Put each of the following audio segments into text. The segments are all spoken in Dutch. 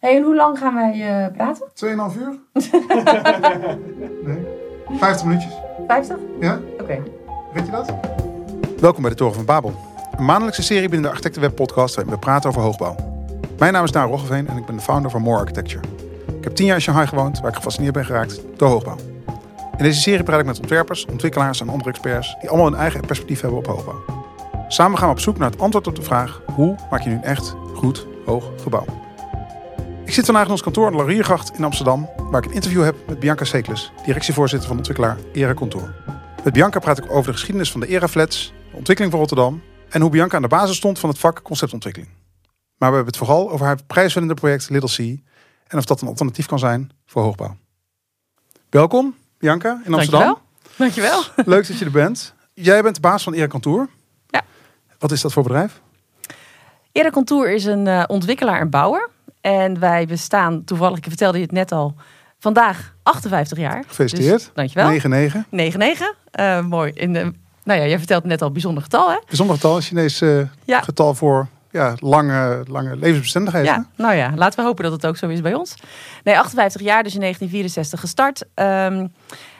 Hey, en hoe lang gaan wij uh, praten? 2,5 uur? nee. 50 minuutjes. 50? Ja. Oké. Okay. Weet je dat? Welkom bij de Toren van Babel. Een maandelijkse serie binnen de Architectenweb podcast waarin we praten over hoogbouw. Mijn naam is Daan Roggeveen en ik ben de founder van More Architecture. Ik heb tien jaar in Shanghai gewoond, waar ik gefascineerd ben geraakt door hoogbouw. In deze serie praat ik met ontwerpers, ontwikkelaars en andere experts die allemaal hun eigen perspectief hebben op hoogbouw. Samen gaan we op zoek naar het antwoord op de vraag: hoe maak je nu een echt goed hoog gebouw? Ik zit vandaag in ons kantoor aan de Lauriergracht in Amsterdam, waar ik een interview heb met Bianca Seekles, directievoorzitter van ontwikkelaar Era Contour. Met Bianca praat ik over de geschiedenis van de Era Flats, de ontwikkeling van Rotterdam en hoe Bianca aan de basis stond van het vak conceptontwikkeling. Maar we hebben het vooral over haar prijswinnende project Little C en of dat een alternatief kan zijn voor hoogbouw. Welkom, Bianca, in Amsterdam. Dankjewel. Dankjewel. Leuk dat je er bent. Jij bent de baas van Era Contour. Ja. Wat is dat voor bedrijf? Era Contour is een uh, ontwikkelaar en bouwer. En wij bestaan, toevallig, ik vertelde je het net al, vandaag 58 jaar. Gefeliciteerd. Dus, dankjewel. 9-9. 9-9. Uh, mooi. In de, nou ja, jij vertelt net al bijzonder getal, hè? Bijzonder getal, Chinees uh, ja. getal voor ja, lange, lange levensbestendigheid. Ja, nou ja, laten we hopen dat het ook zo is bij ons. Nee, 58 jaar, dus in 1964 gestart. Um,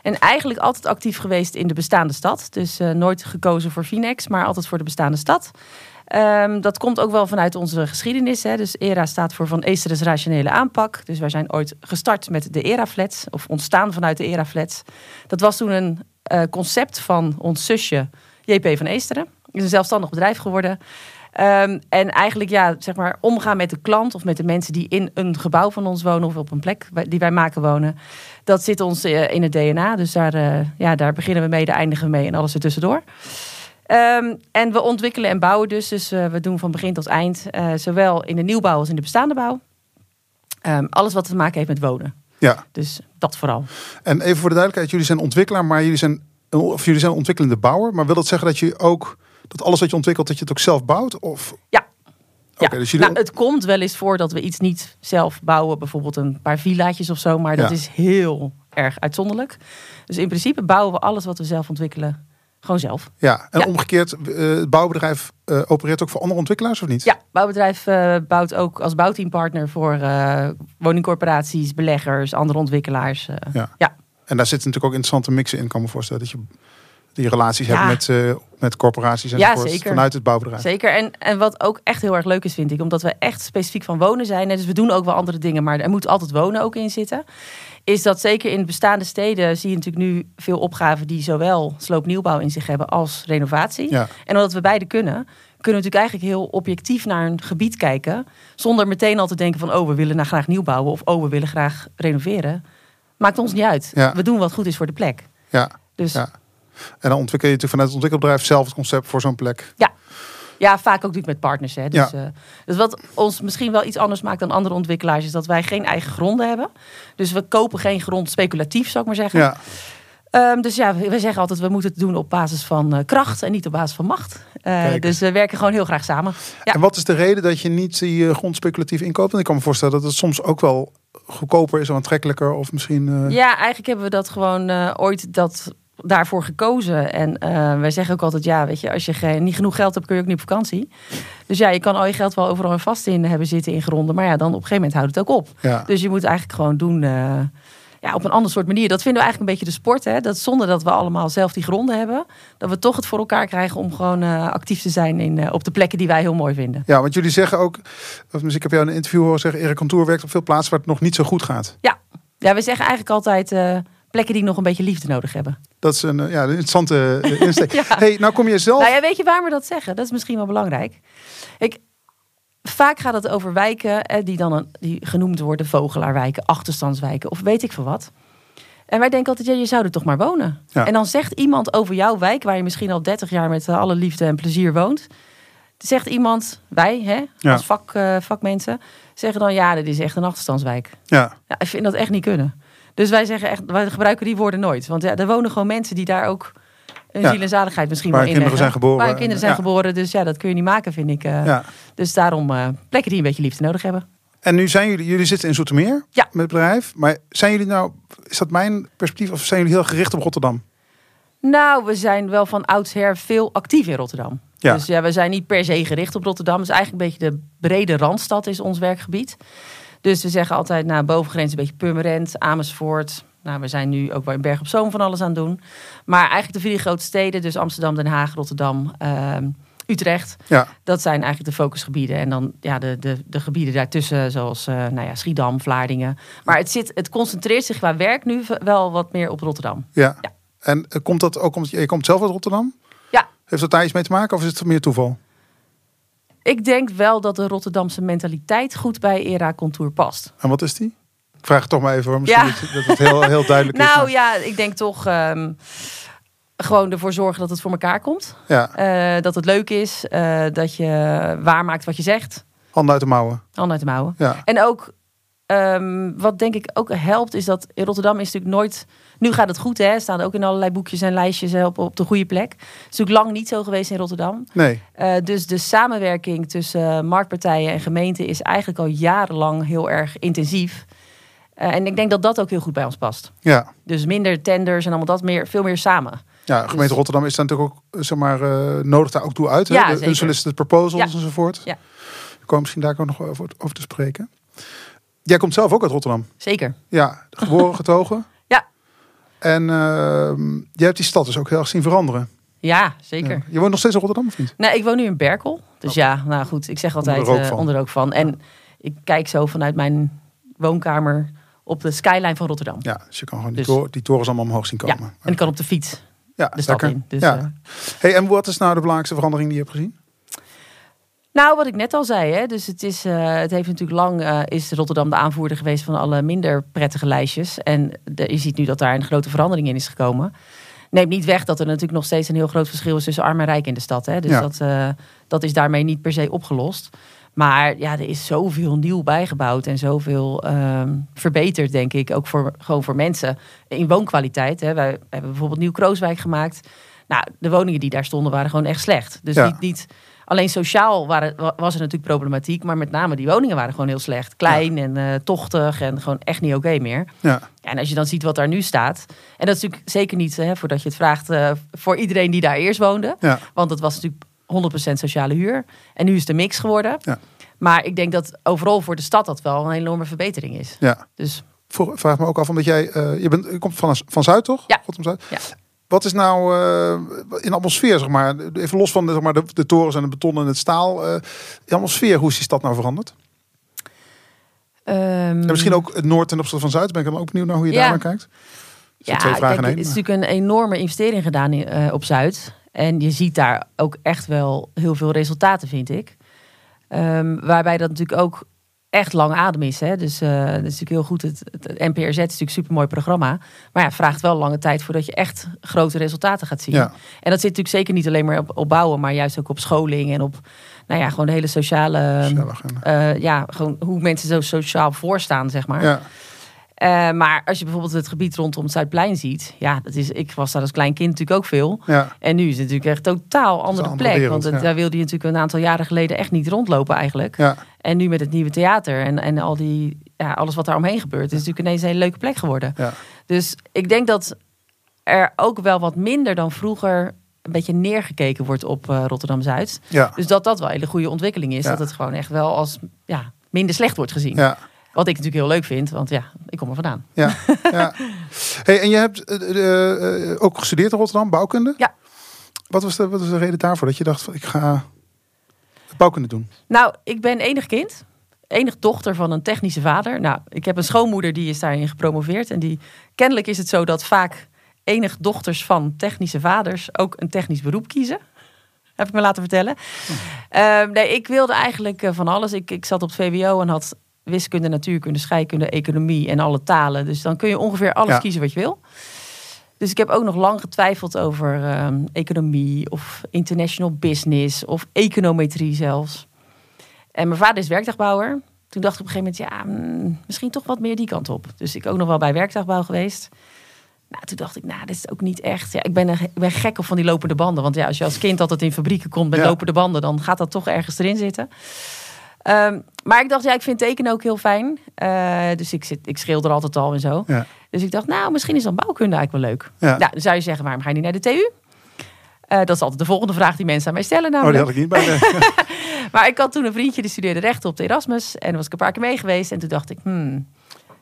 en eigenlijk altijd actief geweest in de bestaande stad. Dus uh, nooit gekozen voor Finex, maar altijd voor de bestaande stad. Um, dat komt ook wel vanuit onze geschiedenis. Hè. Dus ERA staat voor Van Eesteres Rationele Aanpak. Dus wij zijn ooit gestart met de ERA-flats, of ontstaan vanuit de ERA-flats. Dat was toen een uh, concept van ons zusje JP van Eesteren. is een zelfstandig bedrijf geworden. Um, en eigenlijk ja, zeg maar omgaan met de klant of met de mensen die in een gebouw van ons wonen of op een plek die wij maken wonen. Dat zit ons uh, in het DNA. Dus daar, uh, ja, daar beginnen we mee, daar eindigen we mee en alles ertussendoor. Um, en we ontwikkelen en bouwen dus. Dus uh, we doen van begin tot eind. zowel in de nieuwbouw als in de bestaande bouw. Um, alles wat te maken heeft met wonen. Ja. Dus dat vooral. En even voor de duidelijkheid. Jullie zijn ontwikkelaar, maar jullie zijn, of jullie zijn ontwikkelende bouwer. Maar wil dat zeggen dat je ook dat alles wat je ontwikkelt, dat je het ook zelf bouwt? Of? Ja. Okay, ja. Dus jullie... nou, het komt wel eens voor dat we iets niet zelf bouwen, bijvoorbeeld een paar villaatjes of zo, maar dat Ja. is heel erg uitzonderlijk. Dus in principe bouwen we alles wat we zelf ontwikkelen gewoon zelf. Ja, en Ja. omgekeerd, eh, het bouwbedrijf eh, opereert ook voor andere ontwikkelaars of niet? Ja, bouwbedrijf eh, bouwt ook als bouwteampartner voor woningcorporaties, beleggers, andere ontwikkelaars. Ja. ja. En daar zitten natuurlijk ook interessante mixen in, kan me voorstellen. Dat je die relaties Ja. hebt met, met corporaties Ja, enzovoort zeker. vanuit het bouwbedrijf. Zeker. En, en wat ook echt heel erg leuk is, vind ik, omdat we echt specifiek van wonen zijn. Dus we doen ook wel andere dingen, maar er moet altijd wonen ook in zitten. Is dat zeker in bestaande steden zie je natuurlijk nu veel opgaven die zowel sloopnieuwbouw in zich hebben als renovatie. Ja. En omdat we beide kunnen, kunnen we natuurlijk eigenlijk heel objectief naar een gebied kijken. Zonder meteen al te denken van, oh, we willen nou graag nieuw bouwen. Of, oh, we willen graag renoveren. Maakt ons niet uit. Ja. We doen wat goed is voor de plek. Ja. Dus Ja. En dan ontwikkel je natuurlijk vanuit het ontwikkelbedrijf zelf het concept voor zo'n plek. Ja, vaak ook natuurlijk met partners. Hè. Dus, Ja. eh, dus wat ons misschien wel iets anders maakt dan andere ontwikkelaars, is dat wij geen eigen gronden hebben. Dus we kopen geen grond speculatief, zou ik maar zeggen. Ja, Ehm, dus ja, we, zeggen altijd, we moeten het doen op basis van eh, kracht en niet op basis van macht. Eh, dus we werken gewoon heel graag samen. Ja. En wat is de reden dat je niet die grond speculatief inkoopt? Want ik kan me voorstellen dat het soms ook wel goedkoper is of aantrekkelijker. Of misschien... Ja, eigenlijk hebben we dat gewoon ooit dat daarvoor gekozen. En eh, wij zeggen ook altijd, ja, weet je, als je geen, niet genoeg geld hebt, kun je ook niet op vakantie. Dus ja, je kan al je geld wel overal vast in hebben zitten in gronden. Maar ja, dan op een gegeven moment houdt het ook op. ja. Dus je moet eigenlijk gewoon doen eh, ja, op een ander soort manier. Dat vinden we eigenlijk een beetje de sport. Hè? Dat zonder dat we allemaal zelf die gronden hebben. Dat we toch het voor elkaar krijgen om gewoon eh, actief te zijn in, op de plekken die wij heel mooi vinden. ja, want jullie zeggen ook... Of misschien ik heb jou in een interview horen zeggen... Erik Kantoor werkt op veel plaatsen waar het nog niet zo goed gaat. Ja, we zeggen eigenlijk altijd plekken die nog een beetje liefde nodig hebben. Dat is een, eh, ja, een interessante eh, insteek. Ja. hey, nou kom je zelf... Nou ja, weet je waar we dat zeggen? Dat is misschien wel belangrijk. Ik, vaak gaat het over wijken eh, die dan een, die genoemd worden vogelaarwijken, achterstandswijken of weet ik veel wat. En wij denken altijd, ja, je zou er toch maar wonen. Ja. En dan zegt iemand over jouw wijk, waar je misschien al 30 jaar met alle liefde en plezier woont. Zegt iemand, wij hè, Ja. als vak, vakmensen, zeggen dan ja, dit is echt een achterstandswijk. Ja, Ja, ik vind dat echt niet kunnen. Dus wij zeggen echt, wij gebruiken die woorden nooit. Want ja, er wonen gewoon mensen die daar ook een Ja. ziel en zaligheid misschien Waar wel kinderen inleggen. zijn geboren. Waar kinderen zijn Ja. geboren. Dus ja, dat kun je niet maken, vind ik. eh. ja. Dus daarom eh, plekken die een beetje liefde nodig hebben. En nu zijn jullie... Jullie zitten in Zoetermeer Ja. met het bedrijf. Maar zijn jullie nou... Is dat mijn perspectief? Of zijn jullie heel gericht op Rotterdam? Nou, we zijn wel van oudsher veel actief in Rotterdam. Ja. Dus ja, we zijn niet per se gericht op Rotterdam. Het is eigenlijk een beetje de brede randstad is ons werkgebied. Dus we zeggen altijd, nou, bovengrens een beetje Purmerend, Amersfoort. Nou, we zijn nu ook bij Berg op Zoom van alles aan het doen. Maar eigenlijk de vier grote steden, dus Amsterdam, Den Haag, Rotterdam, ehm, Utrecht. Ja, Dat zijn eigenlijk de focusgebieden. En dan ja, de, de, de gebieden daartussen, zoals eh, nou ja, Schiedam, Vlaardingen. Maar het, zit, het concentreert zich qua werk nu wel wat meer op Rotterdam. ja. Ja. En eh, komt dat ook omdat je, je komt zelf uit Rotterdam? Ja. Heeft dat daar iets mee te maken of is het meer toeval? Ik denk wel dat de Rotterdamse mentaliteit goed bij Era Contour past. En wat is die? Ik vraag het toch maar even hoor. Misschien Ja. dat, het heel, heel duidelijk is. Nou ja, ik denk toch ehm, gewoon ervoor zorgen dat het voor elkaar komt. ja, Eh, dat het leuk is, eh, dat je waarmaakt wat je zegt. handen uit de mouwen. Handen uit de mouwen. Ja, En ook, ehm, wat denk ik ook helpt, is dat in Rotterdam is natuurlijk nooit... Nu gaat het goed, hè? Staan ook in allerlei boekjes en lijstjes hè, op, op de goede plek. Het is natuurlijk lang niet zo geweest in Rotterdam. nee. Eh, dus de samenwerking tussen eh, marktpartijen en gemeenten is eigenlijk al jarenlang heel erg intensief. Eh, en ik denk dat dat ook heel goed bij ons past. Ja. Dus minder tenders en allemaal dat meer, veel meer samen. Ja, gemeente Dus- Rotterdam is daar natuurlijk ook, zeg maar, nodig daar ook toe uit. Hè? Ja, de unsolicited proposals Ja. enzovoort. Ja. Daar komen we misschien daar ook nog over, over te spreken. Jij komt zelf ook uit Rotterdam. Zeker. Ja, geboren, getogen. Ja. En ehm jij hebt die stad dus ook heel erg zien veranderen. Ja, zeker. Ja. Je woont nog steeds in Rotterdam of niet? Nee, ik woon nu in Berkel. Dus ja, nou goed, ik zeg altijd Oh. Onder de rook eh, van. onder de rook van. En ik kijk zo vanuit mijn woonkamer op de skyline van Rotterdam. Ja, dus je kan gewoon Dus- die, toren, die torens allemaal omhoog zien Ja, komen. en ik kan op de fiets Ja, de stad lekker. in. Dus, ja. eh, hey, en wat is nou de belangrijkste verandering die je hebt gezien? Nou, wat ik net al zei, hè, dus het, is, eh, het heeft natuurlijk lang eh, is Rotterdam de aanvoerder geweest van alle minder prettige lijstjes. En de, je ziet nu dat daar een grote verandering in is gekomen. Neemt niet weg dat er natuurlijk nog steeds een heel groot verschil is tussen arm en rijk in de stad. Hè. Dus Ja. dat, eh, dat is daarmee niet per se opgelost. Maar ja, er is zoveel nieuw bijgebouwd en zoveel ehm, verbeterd, denk ik. Ook voor, gewoon voor mensen in woonkwaliteit. Hè. Wij hebben bijvoorbeeld Nieuw Krooswijk gemaakt. Nou, de woningen die daar stonden waren gewoon echt slecht. Dus Ja. niet, niet alleen sociaal waren, wa- was er natuurlijk problematiek. Maar met name die woningen waren gewoon heel slecht. Klein en eh, tochtig en gewoon echt niet oké meer. Ja, en als je dan ziet wat daar nu staat. En dat is natuurlijk zeker niet, hè, voordat je het vraagt, eh, voor iedereen die daar eerst woonde. ja, Want het was natuurlijk 100% sociale huur. En nu is het een mix geworden. Ja. Maar ik denk dat overal voor de stad dat wel een enorme verbetering is. ja. Dus vraag me ook af, omdat jij, eh, je, bent, je komt van, van Zuid toch? Ja. Rotterdam Zuid. Ja. Wat is nou eh, in de atmosfeer, zeg maar, even los van de, zeg maar, de, de torens en het beton en het staal, eh, in de atmosfeer, hoe is die stad nou veranderd? ehm, En misschien ook het Noord ten opzichte van Zuid, ben ik dan ook benieuwd naar hoe je Ja. daar naar kijkt. Ja, twee vragen kijk, in één, het is natuurlijk een enorme investering gedaan in, eh, op Zuid. En je ziet daar ook echt wel heel veel resultaten, vind ik. Ehm, waarbij dat natuurlijk ook echt lang adem is. Hè? Dus eh dat is natuurlijk heel goed. Het, het NPRZ is natuurlijk een supermooi programma. Maar ja, het vraagt wel lange tijd voordat je echt grote resultaten gaat zien. Ja. En dat zit natuurlijk zeker niet alleen maar op, op bouwen, maar juist ook op scholing en op nou ja, gewoon de hele sociale. Eh, ja, gewoon hoe mensen zo sociaal voorstaan, zeg maar. Ja, Eh, maar als je bijvoorbeeld het gebied rondom het Zuidplein ziet, ja, dat is, ik was daar als klein kind natuurlijk ook veel. ja, En nu is het natuurlijk echt totaal andere, andere plek. wereld, want het- ja. daar wilde je natuurlijk een aantal jaren geleden echt niet rondlopen eigenlijk. ja, En nu met het nieuwe theater en, en al die, ja, alles wat daar omheen gebeurt, is natuurlijk ineens een hele leuke plek geworden. ja. Dus ik denk dat er ook wel wat minder dan vroeger een beetje neergekeken wordt op eh, Rotterdam-Zuid. ja. Dus dat dat wel een hele goede ontwikkeling is. Dat het gewoon echt wel als ja, minder slecht wordt gezien. ja. Wat ik natuurlijk heel leuk vind, want ja, ik kom er vandaan. Ja, ja. Hey, en je hebt eh, eh, ook gestudeerd in Rotterdam, bouwkunde? Ja. Wat was, de, wat was de reden daarvoor dat je dacht, van, ik ga bouwkunde doen? Nou, ik ben enig kind. Enig dochter van een technische vader. Nou, ik heb een schoonmoeder die is daarin gepromoveerd. En die kennelijk is het zo dat vaak enig dochters van technische vaders ook een technisch beroep kiezen. Heb ik me laten vertellen. Ehm, nee, ik wilde eigenlijk eh, van alles. Ik, ik zat op het VWO en had wiskunde, natuurkunde, scheikunde, economie en alle talen. Dus dan kun je ongeveer alles Ja. kiezen wat je wil. Dus ik heb ook nog lang getwijfeld over ehm, economie of international business of econometrie zelfs. En mijn vader is werktuigbouwer. Toen dacht ik op een gegeven moment, ja, mm, misschien toch wat meer die kant op. Dus ik ook nog wel bij werktuigbouw geweest. Nou, toen dacht ik, nou, dit is ook niet echt. Ja, ik ben, ik ben gek op van die lopende banden. Want ja, als je als kind altijd in fabrieken komt met Ja. lopende banden, dan gaat dat toch ergens erin zitten. Ehm, maar ik dacht, ja, ik vind tekenen ook heel fijn. Eh, dus ik, zit, ik schilder altijd al en zo. Ja. Dus ik dacht, nou, misschien is dan bouwkunde eigenlijk wel leuk. Ja. Nou, dan zou je zeggen, waarom ga je niet naar de TU? Eh, dat is altijd de volgende vraag die mensen aan mij stellen Oh, die namelijk. had ik niet bij de... Maar ik had toen een vriendje die studeerde rechten op de Erasmus. En daar was ik een paar keer mee geweest. En toen dacht ik, hmm,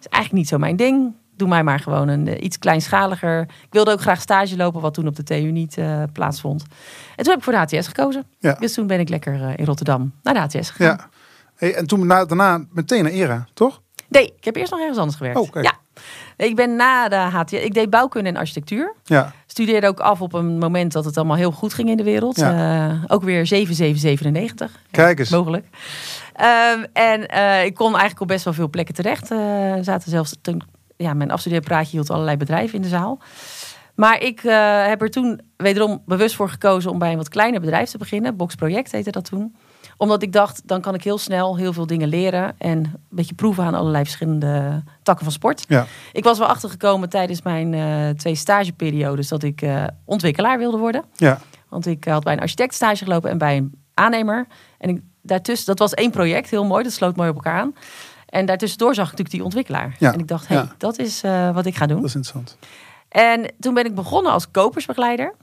is eigenlijk niet zo mijn ding. Doe mij maar gewoon een eh, iets kleinschaliger. Ik wilde ook graag stage lopen, wat toen op de TU niet plaatsvond. En toen heb ik voor de ATS gekozen. Ja. Dus toen ben ik lekker in Rotterdam naar de ATS gegaan. Ja. Hey, en toen na- daarna meteen naar ERA, toch? Nee, ik heb eerst nog ergens anders gewerkt. Oh. Ja. Ik ben na de HTS, ik deed bouwkunde en architectuur. Ja. Studeerde ook af op een moment dat het allemaal heel goed ging in de wereld. Eh, ook weer 7797. Kijk eens. Mogelijk. Ehm, en eh, ik kon eigenlijk op best wel veel plekken terecht. Eh zaten zelfs toen, ja, mijn afstudeerpraatje hield allerlei bedrijven in de zaal. Maar ik heb er toen wederom bewust voor gekozen om bij een wat kleiner bedrijf te beginnen. Box Project heette dat toen. Omdat ik dacht, dan kan ik heel snel heel veel dingen leren. En een beetje proeven aan allerlei verschillende takken van sport. Ja. Ik was wel achtergekomen tijdens mijn eh, twee stageperiodes dat ik eh, ontwikkelaar wilde worden. Ja. Want ik had bij een architect stage gelopen en bij een aannemer. En ik, daartussen, dat was één project, heel mooi, dat sloot mooi op elkaar aan. En daartussendoor zag ik natuurlijk die ontwikkelaar. Ja, En ik dacht, hé, hey, ja. dat is eh, wat ik ga doen. Dat is interessant. En toen ben ik begonnen als kopersbegeleider.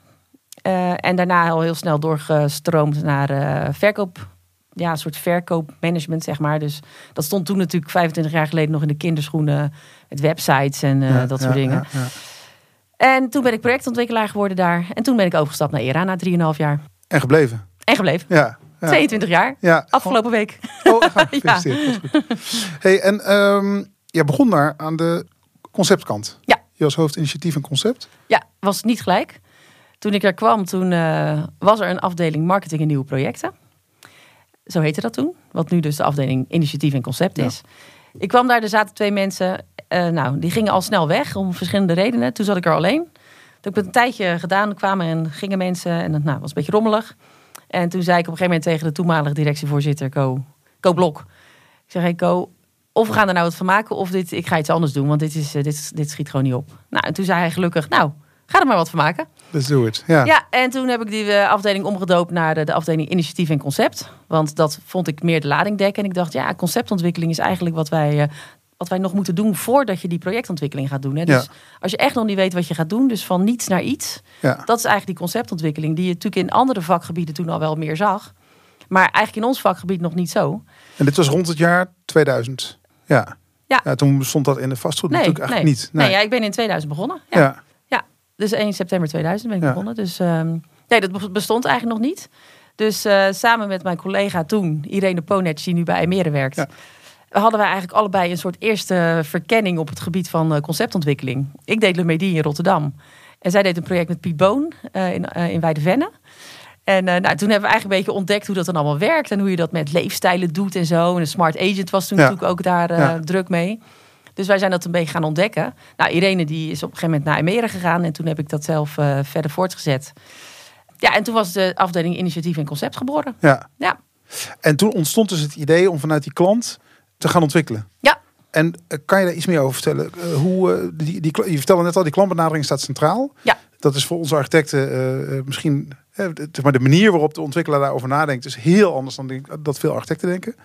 Eh, en daarna al heel snel doorgestroomd naar eh, verkoop. Ja, een soort verkoopmanagement, zeg maar. Dus dat stond toen natuurlijk 25 jaar geleden nog in de kinderschoenen. Met websites en eh, Ja, dat ja, soort dingen. ja, ja. En toen ben ik projectontwikkelaar geworden daar. En toen ben ik overgestapt naar ERA na 3,5 jaar. En gebleven. En gebleven. Ja. ja. 22 jaar. Ja. Afgelopen week. Oh, goed. Hey, en ehm jij begon daar aan de conceptkant. Ja. Je was hoofdinitiatief en concept. Ja, was niet gelijk. Toen ik er kwam, toen eh, was er een afdeling marketing en nieuwe projecten. Zo heette dat toen. Wat nu dus de afdeling initiatief en concept is. Ik kwam daar, er zaten twee mensen. eh, nou, die gingen al snel weg om verschillende redenen. Toen zat ik er alleen. Toen heb ik het een tijdje gedaan. Er kwamen en gingen mensen. En dat nou, was een beetje rommelig. En toen zei ik op een gegeven moment tegen de toenmalige directievoorzitter, Co, Co Blok. Ik zeg, hey Co, of we gaan er nou wat van maken, of dit, ik ga iets anders doen. Want dit, is, eh, dit, dit schiet gewoon niet op. Nou, en toen zei hij gelukkig, nou, ga er maar wat van maken. Let's do it. Ja. Ja, en toen heb ik die eh, afdeling omgedoopt naar de, de afdeling initiatief en concept. Want dat vond ik meer de lading dekken. En ik dacht, ja, conceptontwikkeling is eigenlijk wat wij, eh, wat wij nog moeten doen voordat je die projectontwikkeling gaat doen. Hè. Dus Ja. als je echt nog niet weet wat je gaat doen, dus van niets naar iets. Ja. Dat is eigenlijk die conceptontwikkeling die je natuurlijk in andere vakgebieden toen al wel meer zag. Maar eigenlijk in ons vakgebied nog niet zo. En dit was rond het jaar 2000. Ja. Ja. toen bestond dat in de vastgoed natuurlijk nee. eigenlijk niet. Nee, ja, ik ben in 2000 begonnen. Ja. Dus 1 september 2000 ben ik Ja. begonnen. Dus ehm, nee, dat bestond eigenlijk nog niet. Dus eh, samen met mijn collega toen, Irene Ponec, die nu bij Emere werkt, Ja. hadden wij eigenlijk allebei een soort eerste verkenning op het gebied van eh, conceptontwikkeling. Ik deed Le Medi in Rotterdam. En zij deed een project met Piet Boon eh, in, eh in Weidevenne. En nou, toen hebben we eigenlijk een beetje ontdekt hoe dat dan allemaal werkt. En hoe je dat met leefstijlen doet en zo. En een smart agent was toen Ja. natuurlijk ook daar Ja. druk mee. Dus wij zijn dat een beetje gaan ontdekken. Nou, Irene die is op een gegeven moment naar Emere gegaan. En toen heb ik dat zelf eh, verder voortgezet. Ja, en toen was de afdeling initiatief en concept geboren. ja. Ja, En toen ontstond dus het idee om vanuit die klant te gaan ontwikkelen. ja. En eh, kan je daar iets meer over vertellen? Eh, hoe, die, die, je vertelde net al, die klantbenadering staat centraal. Ja. Dat is voor onze architecten misschien... maar de manier waarop de ontwikkelaar daarover nadenkt... is heel anders dan dat veel architecten denken.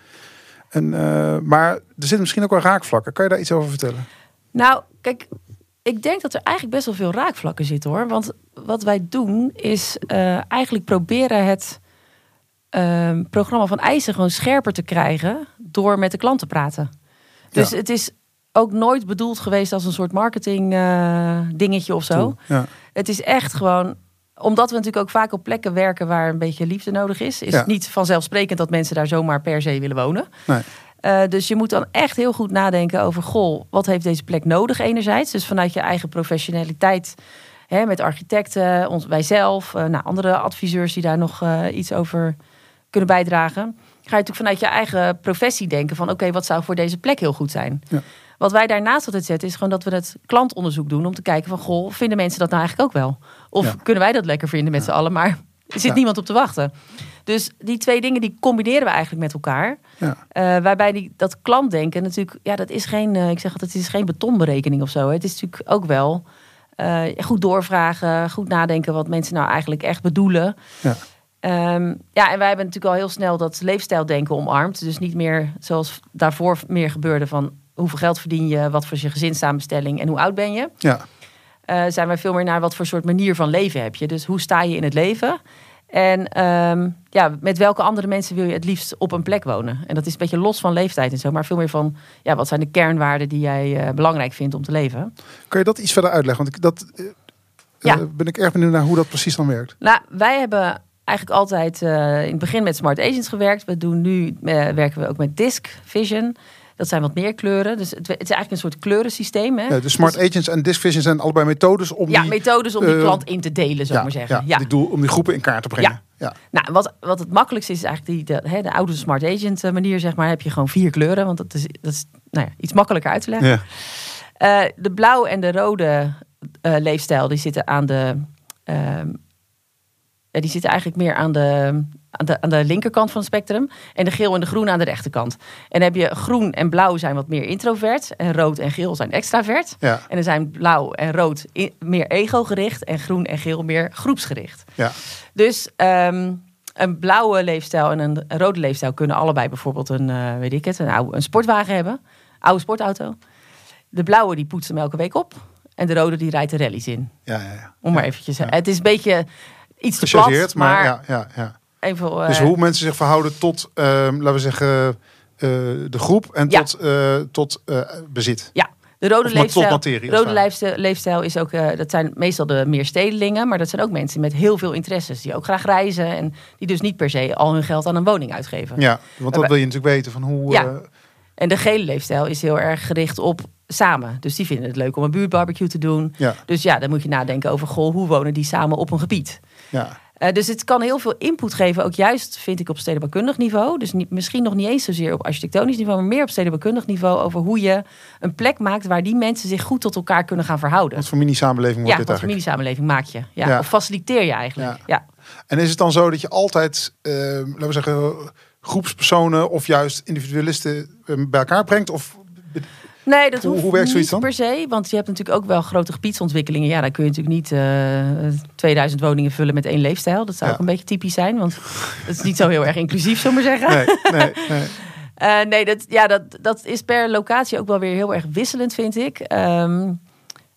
En, eh, maar er zitten misschien ook wel raakvlakken. Kan je daar iets over vertellen? Nou, kijk, ik denk dat er eigenlijk best wel veel raakvlakken zitten hoor. Want wat wij doen is eh, eigenlijk proberen het ehm, programma van eisen gewoon scherper te krijgen door met de klant te praten. Dus Ja. het is ook nooit bedoeld geweest als een soort marketing eh, dingetje of zo. Ja. Het is echt gewoon, omdat we natuurlijk ook vaak op plekken werken waar een beetje liefde nodig is, is Ja. het niet vanzelfsprekend dat mensen daar zomaar per se willen wonen. Nee. Eh, dus je moet dan echt heel goed nadenken over, goh, wat heeft deze plek nodig enerzijds? Dus vanuit je eigen professionaliteit, hè, met architecten, ons, wij zelf, eh, nou, andere adviseurs die daar nog eh, iets over kunnen bijdragen. Ga je natuurlijk vanuit je eigen professie denken van, oké, wat zou voor deze plek heel goed zijn? Ja. Wat wij daarnaast altijd zetten is gewoon dat we het klantonderzoek doen om te kijken van, goh, vinden mensen dat nou eigenlijk ook wel? Of Ja. kunnen wij dat lekker vinden met z'n allen, maar er zit Ja. niemand op te wachten. Dus die twee dingen die combineren we eigenlijk met elkaar. Ja. Eh, waarbij die, dat klantdenken natuurlijk, ja, dat is geen, eh, ik zeg altijd, het is geen betonberekening of zo. Hè. Het is natuurlijk ook wel eh, goed doorvragen, goed nadenken wat mensen nou eigenlijk echt bedoelen. Ja. Ehm, ja, en wij hebben natuurlijk al heel snel dat leefstijldenken omarmd. Dus niet meer zoals daarvoor meer gebeurde van hoeveel geld verdien je, wat voor je gezinssamenstelling en hoe oud ben je. Ja. Eh, zijn wij veel meer naar wat voor soort manier van leven heb je. Dus hoe sta je in het leven? En ehm, ja, met welke andere mensen wil je het liefst op een plek wonen? En dat is een beetje los van leeftijd en zo, maar veel meer van ja, wat zijn de kernwaarden die jij uh, belangrijk vindt om te leven? Kan je dat iets verder uitleggen? Want ik, dat uh, ja. ben ik erg benieuwd naar hoe dat precies dan werkt. Nou, wij hebben eigenlijk altijd in het begin met Smart Agents gewerkt. We doen nu werken we ook met Disk Vision. Dat zijn wat meer kleuren. Dus het, het is eigenlijk een soort kleurensysteem. Hè? Ja, de Smart dus, Agents en Disk Vision zijn allebei methodes om ja, die... methodes om die klant in te delen, zou ja, maar zeggen. Ja, Die doel, om die groepen in kaart te brengen. Ja. Nou, wat, wat het makkelijkste is, eigenlijk die, de, hè, de oude Smart Agent manier, zeg maar, heb je gewoon vier kleuren. Want dat is, dat is nou ja, iets makkelijker uit te leggen. Uh, de blauw en de rode uh, leefstijl, die zitten aan de... Die zitten eigenlijk meer aan de, aan de, aan de linkerkant van het spectrum. En de geel en de groen aan de rechterkant. En dan heb je groen en blauw zijn wat meer introvert. En rood en geel zijn extravert. Ja. En dan zijn blauw en rood meer ego-gericht. En groen en geel meer groepsgericht. Ja. Dus um, een blauwe leefstijl en een rode leefstijl kunnen allebei bijvoorbeeld een, uh, weet ik het, een, oude, een sportwagen hebben. Oude sportauto. De blauwe die poetsen hem elke week op. En de rode die rijdt de rallies in. Ja, ja, ja. Om maar eventjes. Ja. Het is een beetje iets te plat, maar, maar ja, ja, ja. Even, uh, dus hoe mensen zich verhouden tot, uh, laten we zeggen, uh, de groep en Ja. tot, uh, tot bezit. Ja, de rode leefstijl, materie, rode leefstijl, leefstijl is ook, uh, dat zijn meestal de meer stedelingen, maar dat zijn ook mensen met heel veel interesses, die ook graag reizen en die dus niet per se al hun geld aan een woning uitgeven. Ja, want dat wil je natuurlijk weten van hoe. Ja. eh, En de gele leefstijl is heel erg gericht op samen. Dus die vinden het leuk om een buurtbarbecue te doen. ja, Dus ja, dan moet je nadenken over, goh, hoe wonen die samen op een gebied? Ja, Eh, dus het kan heel veel input geven, ook juist vind ik op stedenbouwkundig niveau. Dus niet, misschien nog niet eens zozeer op architectonisch niveau, maar meer op stedenbouwkundig niveau over hoe je een plek maakt waar die mensen zich goed tot elkaar kunnen gaan verhouden. wat voor mini-samenleving wordt Ja, dit wat voor eigenlijk? familiesamenleving maak je. Ja, Ja. Of faciliteer je eigenlijk. Ja. En is het dan zo dat je altijd, eh, laten we zeggen, groepspersonen of juist individualisten eh, bij elkaar brengt? Of Nee, dat Hoe- hoeft hoe werkt niet zoiets dan? per se. Want je hebt natuurlijk ook wel grote gebiedsontwikkelingen. Ja, dan kun je natuurlijk niet eh 2000 woningen vullen met één leefstijl. Dat zou Ja. ook een beetje typisch zijn. Want dat is niet zo heel erg inclusief, zullen we maar zeggen. nee, nee, nee. Eh, nee, dat, ja, dat, dat is per locatie ook wel weer heel erg wisselend, vind ik. Ehm,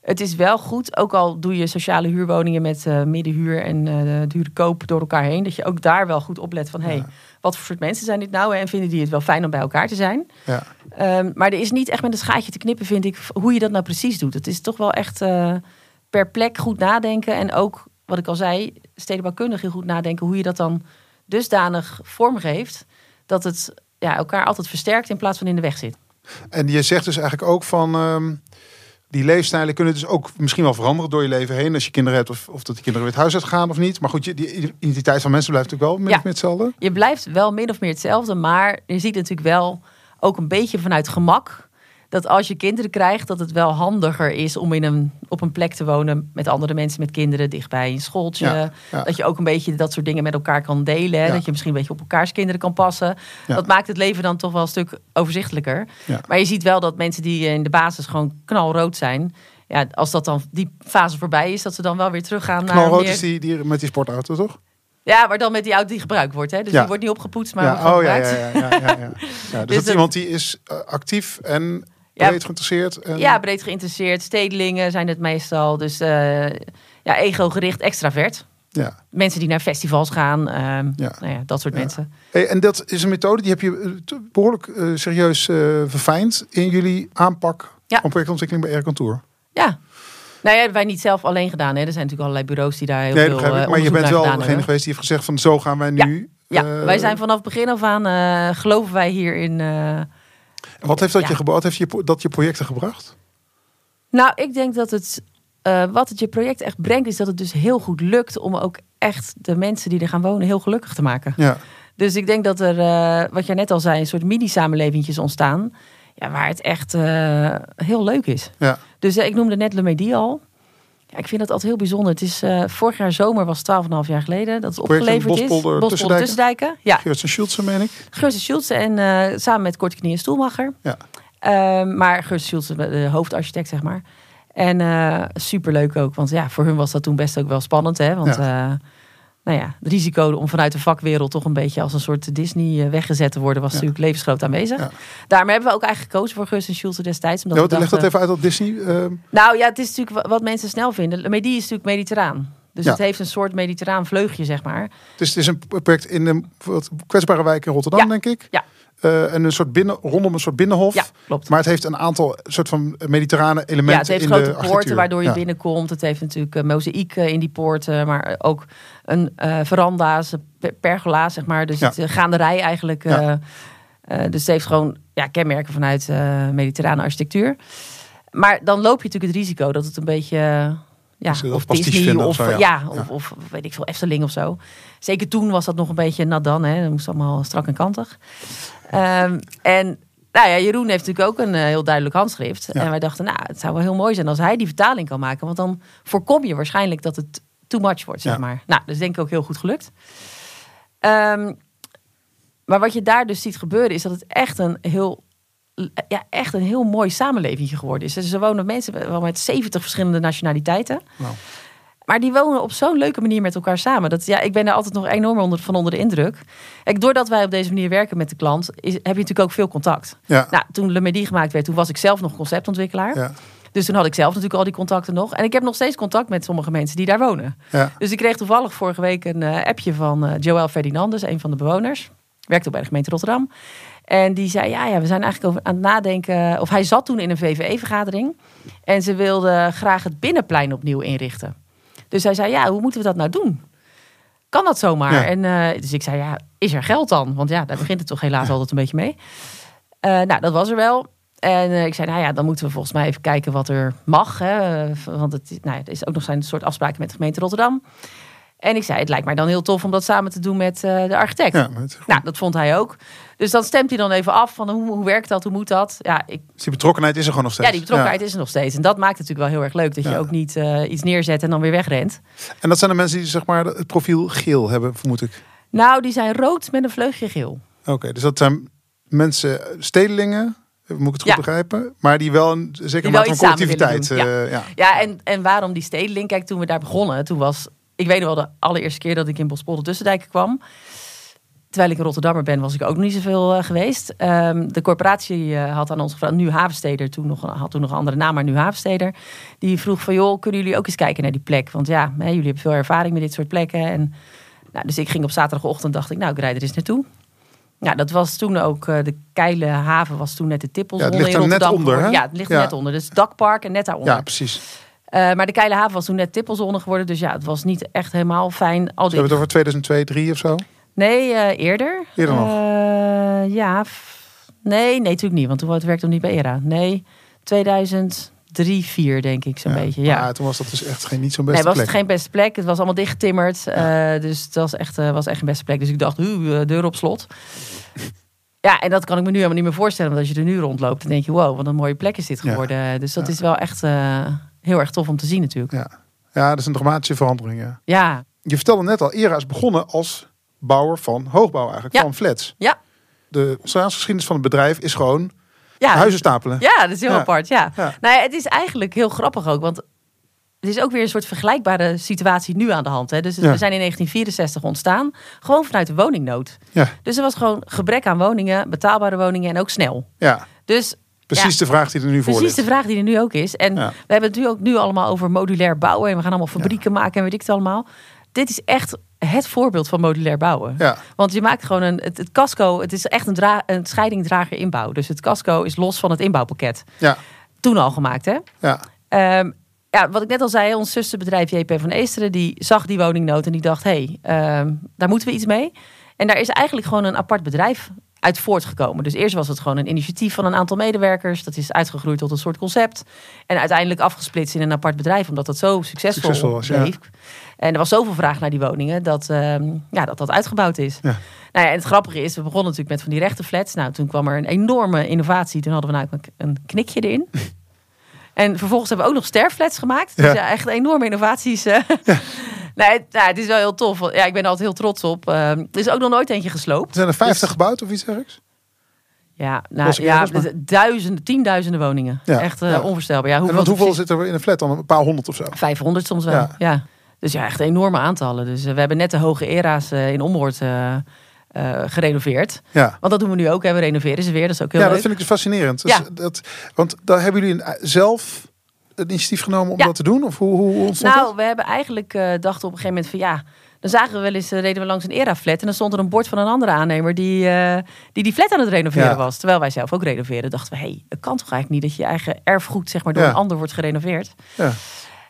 het is wel goed, ook al doe je sociale huurwoningen met eh, middenhuur en eh dure koop door elkaar heen, dat je ook daar wel goed oplet van, hey, Ja. Wat voor soort mensen zijn dit nou? En vinden die het wel fijn om bij elkaar te zijn? Ja. Ehm, maar er is niet echt met een schaatje te knippen, vind ik, hoe je dat nou precies doet. Het is toch wel echt eh, per plek goed nadenken. En ook, wat ik al zei, stedenbouwkundig heel goed nadenken hoe je dat dan dusdanig vormgeeft dat het ja, elkaar altijd versterkt in plaats van in de weg zit. En je zegt dus eigenlijk ook van. ehm, die leefstijlen kunnen dus ook misschien wel veranderen door je leven heen. Als je kinderen hebt of, of dat die kinderen weer het huis uitgaan of niet. Maar goed, je, die identiteit van mensen blijft natuurlijk wel min Ja. of meer hetzelfde. Je blijft wel min of meer hetzelfde, maar je ziet natuurlijk wel ook een beetje vanuit gemak dat als je kinderen krijgt, dat het wel handiger is om in een, op een plek te wonen met andere mensen met kinderen, dichtbij een schooltje. Ja, ja. Dat je ook een beetje dat soort dingen met elkaar kan delen. hè. Ja. Dat je misschien een beetje op elkaars kinderen kan passen. Dat maakt het leven dan toch wel een stuk overzichtelijker. Maar je ziet wel dat mensen die in de basis gewoon knalrood zijn. Ja, als dat dan die fase voorbij is, dat ze dan wel weer teruggaan naar Knalrood meer... is die, die met die sportauto, toch? Ja, maar dan met die auto die gebruikt wordt. Hè? Dus Ja. die wordt niet opgepoetst, maar ja, wordt oh ja, ja, gebruikt. ja, ja, ja, ja. Ja, dus, dat dat- is iemand die is eh, actief en Ja. breed geïnteresseerd. En, Ja, breed geïnteresseerd. Stedelingen zijn het meestal. Dus eh, ja, ego-gericht, extravert. ja. Mensen die naar festivals gaan. ehm, Ja. Nou ja, dat soort Ja. mensen. Hey, en dat is een methode die heb je eh, behoorlijk eh, serieus eh, verfijnd in jullie aanpak Ja. van projectontwikkeling bij Aircontour. Ja. Nou ja, hebben wij niet zelf alleen gedaan. Hè. Er zijn natuurlijk allerlei bureaus die daar heel Nee, veel ik. eh, Maar je bent wel degene hebben. geweest die heeft gezegd van zo gaan wij nu. Ja, eh, wij zijn vanaf begin af aan, eh, geloven wij hierin. Eh Wat heeft dat, Ja. je, gebo- wat heeft je, dat je projecten gebracht? Nou, ik denk dat het, eh, wat het je project echt brengt, is dat het dus heel goed lukt om ook echt de mensen die er gaan wonen heel gelukkig te maken. Ja, Dus ik denk dat er, eh, wat jij net al zei, een soort mini-samenlevingjes ontstaan. Ja, waar het echt eh, heel leuk is. ja. Dus ik noemde net Le Medie al. Ja, ik vind dat altijd heel bijzonder. Het is, eh, vorig jaar zomer was 12,5 jaar geleden dat het opgeleverd is. Bospolder, Tussendijken. Tussendijken. Ja, Geert en Schultze, meen ik. Schultze en eh, samen met Korte Knie en Stoelmacher. Ja. Ehm, maar Geurse Schultze, de hoofdarchitect, zeg maar. En eh superleuk ook, want ja, voor hun was dat toen best ook wel spannend. Hè? Want eh, nou ja, het risico om vanuit de vakwereld toch een beetje als een soort Disney eh, weggezet te worden, was Ja. natuurlijk levensgroot aanwezig. Ja. Daarom hebben we ook eigenlijk gekozen voor Geurse Schultze destijds. Omdat Ja, leg dat even uit op Disney. eh, Nou ja, het is natuurlijk wa- wat mensen snel vinden. Medie is natuurlijk mediterraan. Dus Ja. het heeft een soort mediterraan vleugje, zeg maar. Dus het is een project in de wat kwetsbare wijk in Rotterdam, Ja. denk ik. Ja. Eh, en een soort binnen, rondom een soort binnenhof. Ja, klopt. Maar het heeft een aantal soort van mediterrane elementen Ja, het heeft in grote poorten waardoor je Ja. binnenkomt. Het heeft natuurlijk uh, mozaïek eh, in die poorten, maar ook een eh veranda's, een pe- pergola's, zeg maar. Dus Ja. het uh, gaanderij eigenlijk. Ja. dus het heeft gewoon ja, kenmerken vanuit mediterrane architectuur. Maar dan loop je natuurlijk het risico dat het een beetje... ja, Dus of Disney of, of zo, ja. Of, of weet ik veel, Efteling of zo. Zeker toen was dat nog een beetje nat dan. Hè. Dat moest allemaal strak en kantig. Ehm, en nou ja, Jeroen heeft natuurlijk ook een eh, heel duidelijk handschrift. En wij dachten, nou, het zou wel heel mooi zijn als hij die vertaling kan maken. Want dan voorkom je waarschijnlijk dat het too much wordt, zeg maar. Nou, dat is denk ik ook heel goed gelukt. Ehm, maar wat je daar dus ziet gebeuren, is dat het echt een heel, ja, echt een heel mooi samenleving geworden is. Dus er wonen mensen wel met 70 verschillende nationaliteiten. Wauw. Maar die wonen op zo'n leuke manier met elkaar samen. Dat, ja, ik ben daar altijd nog enorm onder, van onder de indruk. Kijk, doordat wij op deze manier werken met de klant, is, heb je natuurlijk ook veel contact. Ja. Nou, toen Le Medi gemaakt werd, toen was ik zelf nog conceptontwikkelaar. Ja. Dus toen had ik zelf natuurlijk al die contacten nog. En ik heb nog steeds contact met sommige mensen die daar wonen. Ja. Dus ik kreeg toevallig vorige week een eh, appje van eh Joël Ferdinandes, een van de bewoners. Werkt ook bij de gemeente Rotterdam. En die zei, ja, ja, we zijn eigenlijk over aan het nadenken. Of hij zat toen in een VVE-vergadering. En ze wilde graag het binnenplein opnieuw inrichten. Dus hij zei, ja, hoe moeten we dat nou doen? Kan dat zomaar? Ja. En, eh, dus ik zei, ja, is er geld dan? Want ja, daar begint het toch helaas altijd een beetje mee. Eh, nou, dat was er wel. En eh, ik zei, nou ja, dan moeten we volgens mij even kijken wat er mag. Hè? Want het, is- nou, ja, er is ook nog zijn soort afspraken met de gemeente Rotterdam. En ik zei, het lijkt mij dan heel tof om dat samen te doen met de architect. Ja, Nou, dat vond hij ook. Dus dan stemt hij dan even af van hoe, hoe werkt dat, hoe moet dat? Ja, ik, dus die betrokkenheid is er gewoon nog steeds. ja die betrokkenheid is er nog steeds. En dat maakt het natuurlijk wel heel erg leuk. Dat je ook niet eh, iets neerzet en dan weer wegrent. En dat zijn de mensen die zeg maar het profiel geel hebben, vermoed ik. Nou, die zijn rood met een vleugje geel. Oké, dus dat zijn mensen, stedelingen, moet ik het goed Ja. begrijpen? Maar die wel een zekere Die mate van collectiviteit. eh, ja. Ja, en, en waarom die stedeling? Kijk, toen we daar begonnen, toen was... Ik weet nog wel de allereerste keer dat ik in Bospolder Tussendijken kwam. Terwijl ik een Rotterdammer ben, was ik ook nog niet zoveel eh, geweest. Ehm, de corporatie eh, had aan ons gevraagd, nu Havensteder, toen nog, had toen nog een andere naam, maar nu Havensteder. Die vroeg van, joh, kunnen jullie ook eens kijken naar die plek? Want ja, hè, jullie hebben veel ervaring met dit soort plekken. En, nou, dus ik ging op zaterdagochtend, dacht ik, nou, ik rijd er eens naartoe. Ja, dat was toen ook, eh, de Keile haven was toen net de tippelzone Ja, het ligt in er net onder, hè? Ja, het ligt Ja. er net onder. Dus dakpark en net daaronder. ja, precies. Maar de Keile haven was toen net tippelzone geworden. Dus ja, het was niet echt helemaal fijn. Al We die... hebben het over 2002, 3 of zo. Nee, eh, eerder. Eerder nog? Eh, ja. Nee, nee, natuurlijk niet. Want toen werkte ik nog niet bij ERA. Nee, 2003, 4 denk ik zo'n beetje. Ja. Toen was dat dus echt geen, niet zo'n Nee, beste was plek. het geen beste plek. Het was allemaal dichtgetimmerd. eh, dus het was echt, eh, was echt een beste plek. Dus ik dacht, uh, deur op slot. Ja, en dat kan ik me nu helemaal niet meer voorstellen. Want als je er nu rondloopt, dan denk je, wow, wat een mooie plek is dit Ja. geworden. Dus dat Ja. is wel echt heel erg tof om te zien natuurlijk. Ja. ja, dat is een dramatische verandering. Ja. Ja, Je vertelde net al, ERA is begonnen als bouwer van hoogbouw eigenlijk, Ja. van flats. ja. De geschiedenis van het bedrijf is gewoon ja. huizen stapelen. Ja, dat is heel Ja. apart. Ja. Ja. Nou ja, het is eigenlijk heel grappig ook, want het is ook weer een soort vergelijkbare situatie nu aan de hand. Hè. Dus we zijn in 1964 ontstaan, gewoon vanuit de woningnood. Ja, Dus er was gewoon gebrek aan woningen, betaalbare woningen en ook snel. ja. Dus precies de vraag die er nu voor precies ligt. de vraag die er nu ook is. En Ja. we hebben het nu ook nu allemaal over modulair bouwen en we gaan allemaal fabrieken maken en weet ik het allemaal. Dit is echt het voorbeeld van modulair bouwen. Ja, Want je maakt gewoon een. Het, het casco, het is echt een, dra een scheidingdrager inbouw. Dus het casco is los van het inbouwpakket. ja, Toen al gemaakt, hè? ja. Ehm, ja, wat ik net al zei, ons zusterbedrijf JP van Eesteren, die zag die woningnood en die dacht, hé, hey, ehm, daar moeten we iets mee. En daar is eigenlijk gewoon een apart bedrijf uit voortgekomen. Dus eerst was het gewoon een initiatief van een aantal medewerkers. Dat is uitgegroeid tot een soort concept. En uiteindelijk afgesplitst in een apart bedrijf, omdat dat zo succesvol, Succesvol was, ja. En er was zoveel vraag naar die woningen dat ehm, ja, dat, dat uitgebouwd is. Ja. Nou ja, en het grappige is, we begonnen natuurlijk met van die rechte flats. Nou, toen kwam er een enorme innovatie. Toen hadden we namelijk een knikje erin. En vervolgens hebben we ook nog sterflats gemaakt. Dus Ja. ja, echt enorme innovaties. eh. nee, het, nou, het is wel heel tof. Ja, ik ben er altijd heel trots op. Ehm, er is ook nog nooit eentje gesloopt. Er zijn er 50 Dus- gebouwd of iets dergelijks? Ja, nou, ja ergens, maar- duizenden, tienduizenden woningen. Ja, Echt eh, ja. onvoorstelbaar. Ja, En hoeveel, want hoeveel zit er in een flat dan? Een paar honderd of zo? 500 soms wel. Ja. Dus ja, echt enorme aantallen. Dus eh, we hebben net de hoge era's eh, in Ommoord eh, gerenoveerd. Ja. Want dat doen we nu ook. Hè. We renoveren ze weer. Dat is ook heel ja, leuk. dat vind ik dus fascinerend. Dus Ja. dat, want daar hebben jullie zelf het initiatief genomen om Ja. dat te doen? Of hoe, hoe ontstond Nou, dat? we hebben eigenlijk eh dachten op een gegeven moment van ja. Dan zagen we wel eens, reden we langs een era-flat en dan stond er een bord van een andere aannemer die die, die flat aan het renoveren Ja. was. Terwijl wij zelf ook renoveren. Dachten we, hé, hey, het kan toch eigenlijk niet dat je eigen erfgoed zeg maar, door een ander wordt gerenoveerd. Ja.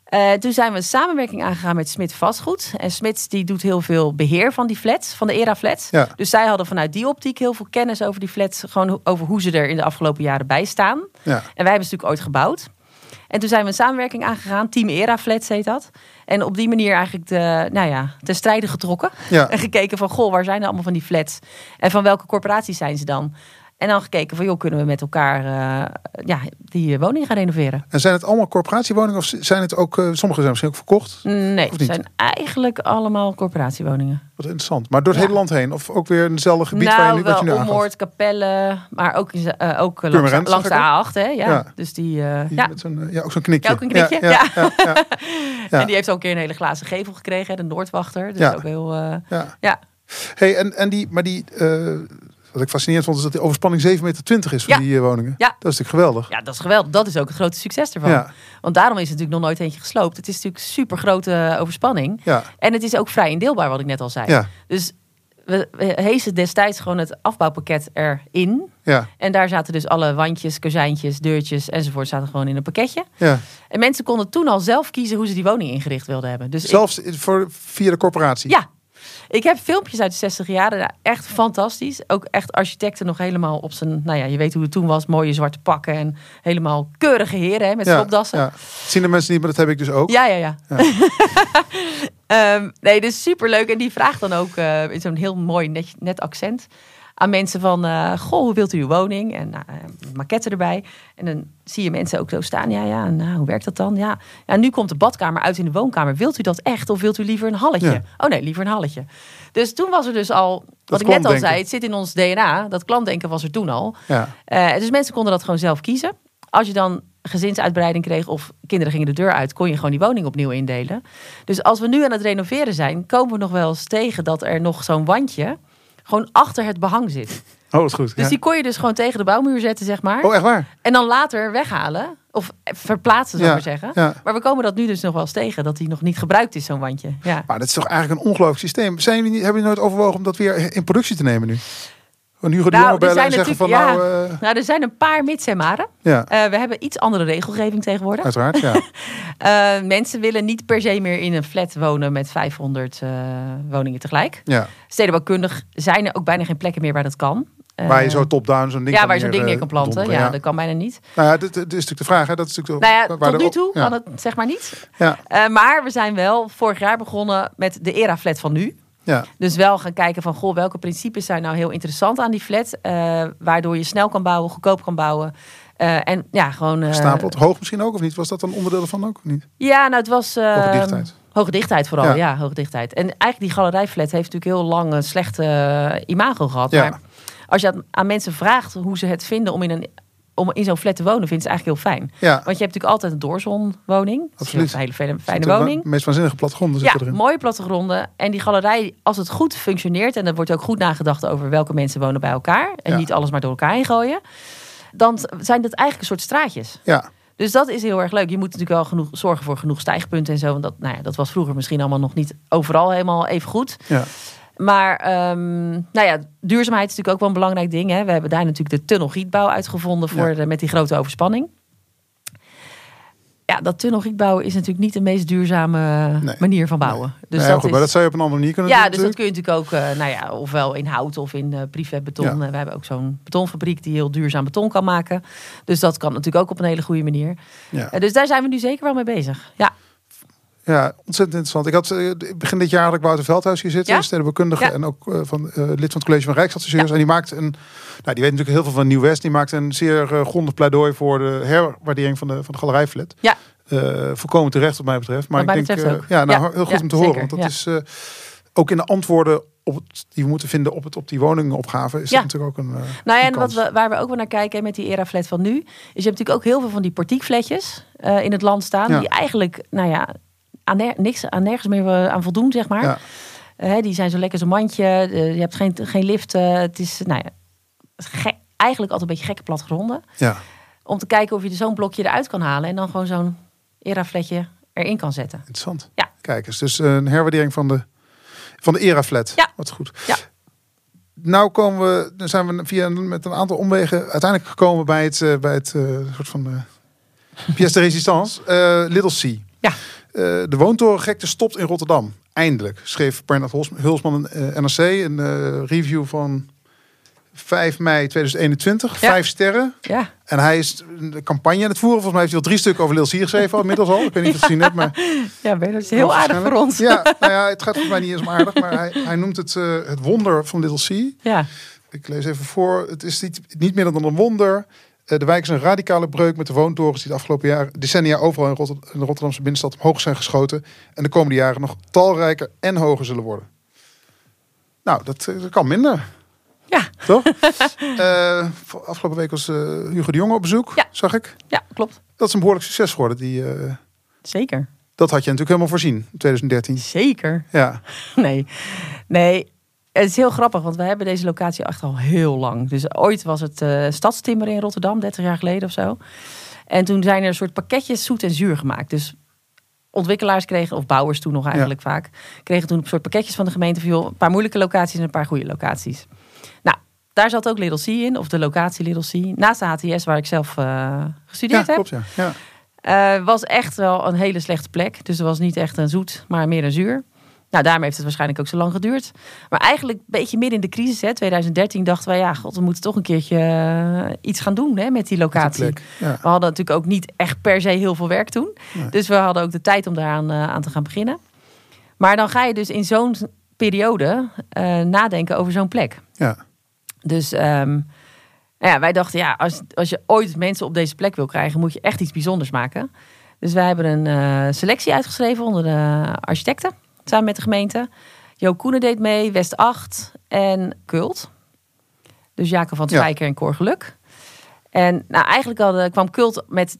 Eh, toen zijn we een samenwerking aangegaan met Smit Vastgoed. En Smit die doet heel veel beheer van die flats, van de era-flats. Ja. Dus zij hadden vanuit die optiek heel veel kennis over die flats. Gewoon over hoe ze er in de afgelopen jaren bij staan. Ja. En wij hebben ze natuurlijk ooit gebouwd. En toen zijn we een samenwerking aangegaan. Team Era Flats heet dat. En op die manier eigenlijk de, nou ja, ten strijde getrokken. Ja. En gekeken van, goh, waar zijn er allemaal van die flats? En van welke corporaties zijn ze dan? En dan gekeken van, joh, kunnen we met elkaar eh, ja, die woningen gaan renoveren? En zijn het allemaal corporatiewoningen of zijn het ook, eh, sommige zijn misschien ook verkocht? Nee, het zijn eigenlijk allemaal corporatiewoningen. Wat interessant. Maar door het Ja. hele land heen? Of ook weer in hetzelfde gebied waar je nou, nu, wat je nu? Ommoord, Capelle, maar ook, in- eh, ook langs, de zag ik A8. Hè? Ja. Ja. Dus die, Die ja. Met zo'n, ja, ook zo'n knikje. Ja, ook een knikje, Ja. En die heeft ook een keer een hele glazen gevel gekregen, hè, de Noordwachter. Dus Ja. ook heel, ja. ja. Hey, en, en die, maar die, wat ik fascinerend vond, is dat die overspanning 7,20 meter is van Ja. die eh, woningen. Ja. Dat is natuurlijk geweldig. Ja, dat is geweldig. Dat is ook het grote succes ervan. Ja. Want daarom is het natuurlijk nog nooit eentje gesloopt. Het is natuurlijk super grote overspanning. Ja, En het is ook vrij indeelbaar, wat ik net al zei. ja, Dus we, hezen destijds gewoon het afbouwpakket erin. ja, En daar zaten dus alle wandjes, kozijntjes, deurtjes enzovoort zaten gewoon in een pakketje. ja. En mensen konden toen al zelf kiezen hoe ze die woning ingericht wilden hebben. Dus ik- Zelfs voor, via de corporatie. ja. Ik heb filmpjes uit de 60 jaren. Nou, echt fantastisch. Ook echt architecten nog helemaal op zijn... Nou ja, je weet hoe het toen was. Mooie zwarte pakken en helemaal keurige heren hè, met ja, stopdassen. ja. Dat zien de mensen niet, maar dat heb ik dus ook. Ja, ja, ja. Ehm, nee, dus superleuk. En die vraagt dan ook eh, in zo'n heel mooi net, net accent aan mensen van... eh, goh, hoe wilt u uw woning? En een maquette erbij. En dan zie je mensen ook zo staan. Ja, ja, nou, hoe werkt dat dan? Ja. ja, nu komt de badkamer uit in de woonkamer. Wilt u dat echt of wilt u liever een halletje? Ja. Oh nee, liever een halletje. Dus toen was er dus al... Wat ik net al zei, het zit in ons DNA. Dat klantdenken was er toen al. Ja. Dus mensen konden dat gewoon zelf kiezen. Als je dan gezinsuitbreiding kreeg of kinderen gingen de deur uit, kon je gewoon die woning opnieuw indelen. Dus als we nu aan het renoveren zijn, komen we nog wel eens tegen dat er nog zo'n wandje gewoon achter het behang zit. Oh, dat is goed. Dus ja. die kon je dus gewoon tegen de bouwmuur zetten, zeg maar. Oh, echt waar? En dan later weghalen. Of verplaatsen, zou ik Ja, maar zeggen. ja. Maar we komen dat nu dus nog wel eens tegen, dat die nog niet gebruikt is, zo'n wandje. Ja. Maar dat is toch eigenlijk een ongelooflijk systeem. Zijn jullie, niet- hebben jullie nooit overwogen om dat weer in productie te nemen nu? Gewoon Hugo de Nou, Jonge en zeggen van nou... eh, Nou, er zijn een paar mits en maren. ja, Eh, we hebben iets andere regelgeving tegenwoordig. uiteraard. Ja. Eh, mensen willen niet per se meer in een flat wonen met 500 eh, woningen tegelijk. ja. Stedenbouwkundig zijn er ook bijna geen plekken meer waar dat kan. Waar je zo top-down zo'n ding ja, waar je zo'n ding neer, kan planten. Ja, dat kan bijna niet. Nou ja, dit, dit is natuurlijk de vraag. Hè? Dat is natuurlijk Nou ja, waar tot nu toe ja. kan het zeg maar niet. Ja, maar we zijn wel vorig jaar begonnen met de era-flat van nu. Ja, Dus wel gaan kijken van, goh, welke principes zijn nou heel interessant aan die flat. eh, waardoor je snel kan bouwen, goedkoop kan bouwen. Eh, en ja, gewoon... gestapeld. Hoog misschien ook of niet? Was dat een onderdeel ervan ook of niet? Ja, nou het was... Hoge dichtheid. Hoge dichtheid vooral, Ja. ja. hoge dichtheid. En eigenlijk die galerijflat heeft natuurlijk heel lang een slechte imago gehad. Ja. Maar als je aan mensen vraagt hoe ze het vinden om in, een, om in zo'n flat te wonen, vinden ze het eigenlijk heel fijn. Ja, Want je hebt natuurlijk altijd een doorzonwoning. Absoluut. Een hele fijne, woning. De meest waanzinnige plattegronden Ja, erin. mooie plattegronden. En die galerij, als het goed functioneert... en er wordt ook goed nagedacht over welke mensen wonen bij elkaar... en Ja. niet alles maar door elkaar heen gooien... dan zijn dat eigenlijk een soort straatjes. Ja, Dus dat is heel erg leuk. Je moet natuurlijk wel genoeg zorgen voor genoeg stijgpunten en zo. Want dat, nou ja, dat was vroeger misschien allemaal nog niet overal helemaal even goed. ja. Maar ehm, nou ja, duurzaamheid is natuurlijk ook wel een belangrijk ding. Hè. We hebben daar natuurlijk de tunnelgietbouw uitgevonden voor Ja. de, met die grote overspanning. Ja, dat tunnelgietbouw is natuurlijk niet de meest duurzame Nee. manier van bouwen. Dus Nee, dat goed, maar dat zou je op een andere manier kunnen ja, doen dus dat kun je natuurlijk ook, eh, nou ja, ofwel in hout of in eh prefab-beton. Ja. Eh, We hebben ook zo'n betonfabriek die heel duurzaam beton kan maken. Dus dat kan natuurlijk ook op een hele goede manier. Ja. Dus daar zijn we nu zeker wel mee bezig. Ja, Ja, ontzettend interessant. Ik had eh, begin dit jaar had ik Wouter Veldhuis hier zitten, Ja? stedenbouwkundige Ja. en ook eh, van, eh, lid van het college van Rijksadviseurs. En die maakt een, nou, die weet natuurlijk heel veel van Nieuw-West. Die maakt een zeer grondig pleidooi voor de herwaardering van de, van de galerijflat. Ja. Volkomen terecht wat mij betreft. Maar ik denk, ja, nou, heel goed om te horen. zeker, Want dat is ook in de antwoorden op het, die we moeten vinden op, het, op die woningopgave, is Ja. dat natuurlijk ook een. eh, Nou ja, en wat we, waar we ook wel naar kijken met die era-flat van nu... is je hebt natuurlijk ook heel veel van die portiekflatjes eh, in het land staan... Ja. die eigenlijk, nou ja, aan, ner- niks, aan nergens meer eh, aan voldoen, zeg maar. Ja. Eh, die zijn zo lekker een mandje. eh, je hebt geen, geen lift. het is, nou ja, gek, eigenlijk altijd een beetje gekke plattegronden. Ja. Om te kijken of je zo'n blokje eruit kan halen... en dan gewoon zo'n era-flatje erin kan zetten. Interessant. Ja. Kijk eens, dus een herwaardering van de, van de era-flat. Ja. Wat goed. Ja. Nou komen we, dan zijn we via een- met een aantal omwegen uiteindelijk gekomen bij het, bij het soort van pièce de résistance, Little C. Ja. Eh, de woontorengekte stopt in Rotterdam. Eindelijk, schreef Bernard Hulsman eh, NRC. Een eh, review van 5 mei 2021. Ja. Vijf sterren. Ja, En hij is de campagne aan het voeren. Volgens mij heeft hij al drie stukken over Lil C geschreven al, inmiddels al. Ik weet niet of je het gezien hebt, maar... ja ben je- dat is heel aardig voor ons. Ja, nou ja, het gaat volgens mij niet eens om aardig, maar hij, hij noemt het het wonder van Little C. Ja, Ik lees even voor. Het is niet, niet meer dan een wonder. Eh, de wijk is een radicale breuk met de woontorens die de afgelopen jaar, decennia overal in, Rotter- in de Rotterdamse binnenstad omhoog zijn geschoten. En de komende jaren nog talrijker en hoger zullen worden. Nou, dat, eh, dat kan minder. ja, Toch? Eh, afgelopen week was Hugo de Jonge op bezoek, Ja. zag ik. ja, klopt. Dat is een behoorlijk succes geworden. Die, Zeker. dat had je natuurlijk helemaal voorzien in 2013. Zeker. Ja, Nee, nee. Het is heel grappig, want we hebben deze locatie echt al heel lang. Dus ooit was het eh Stadstimmer in Rotterdam, 30 jaar geleden of zo. En toen zijn er een soort pakketjes zoet en zuur gemaakt. Dus ontwikkelaars kregen, of bouwers toen nog eigenlijk vaak, kregen toen een soort pakketjes van de gemeente van joh, een paar moeilijke locaties en een paar goede locaties. Nou, daar zat ook Little C in, of de locatie Little C. Naast de HTS waar ik zelf ja gestudeerd heb. klopt ja. ja. Eh, was echt wel een hele slechte plek. Dus het was niet echt een zoet, maar meer een zuur. Nou, daarom heeft het waarschijnlijk ook zo lang geduurd. Maar eigenlijk een beetje midden in de crisis, hè, 2013, dachten wij... ja, god, we moeten toch een keertje eh, iets gaan doen hè, met die locatie. plek, ja. We hadden natuurlijk ook niet echt per se heel veel werk toen. Nee. Dus we hadden ook de tijd om daaraan eh, aan te gaan beginnen. Maar dan ga je dus in zo'n periode eh, nadenken over zo'n plek. Ja. Dus ehm, nou ja, wij dachten, ja, als, als je ooit mensen op deze plek wil krijgen, moet je echt iets bijzonders maken. Dus wij hebben een selectie uitgeschreven onder de architecten, samen met de gemeente. Jo Koenen deed mee, West 8 en Kult. Dus Jacob van Ja. Spijker en Cor Geluk. En nou, eigenlijk hadden, kwam Kult met,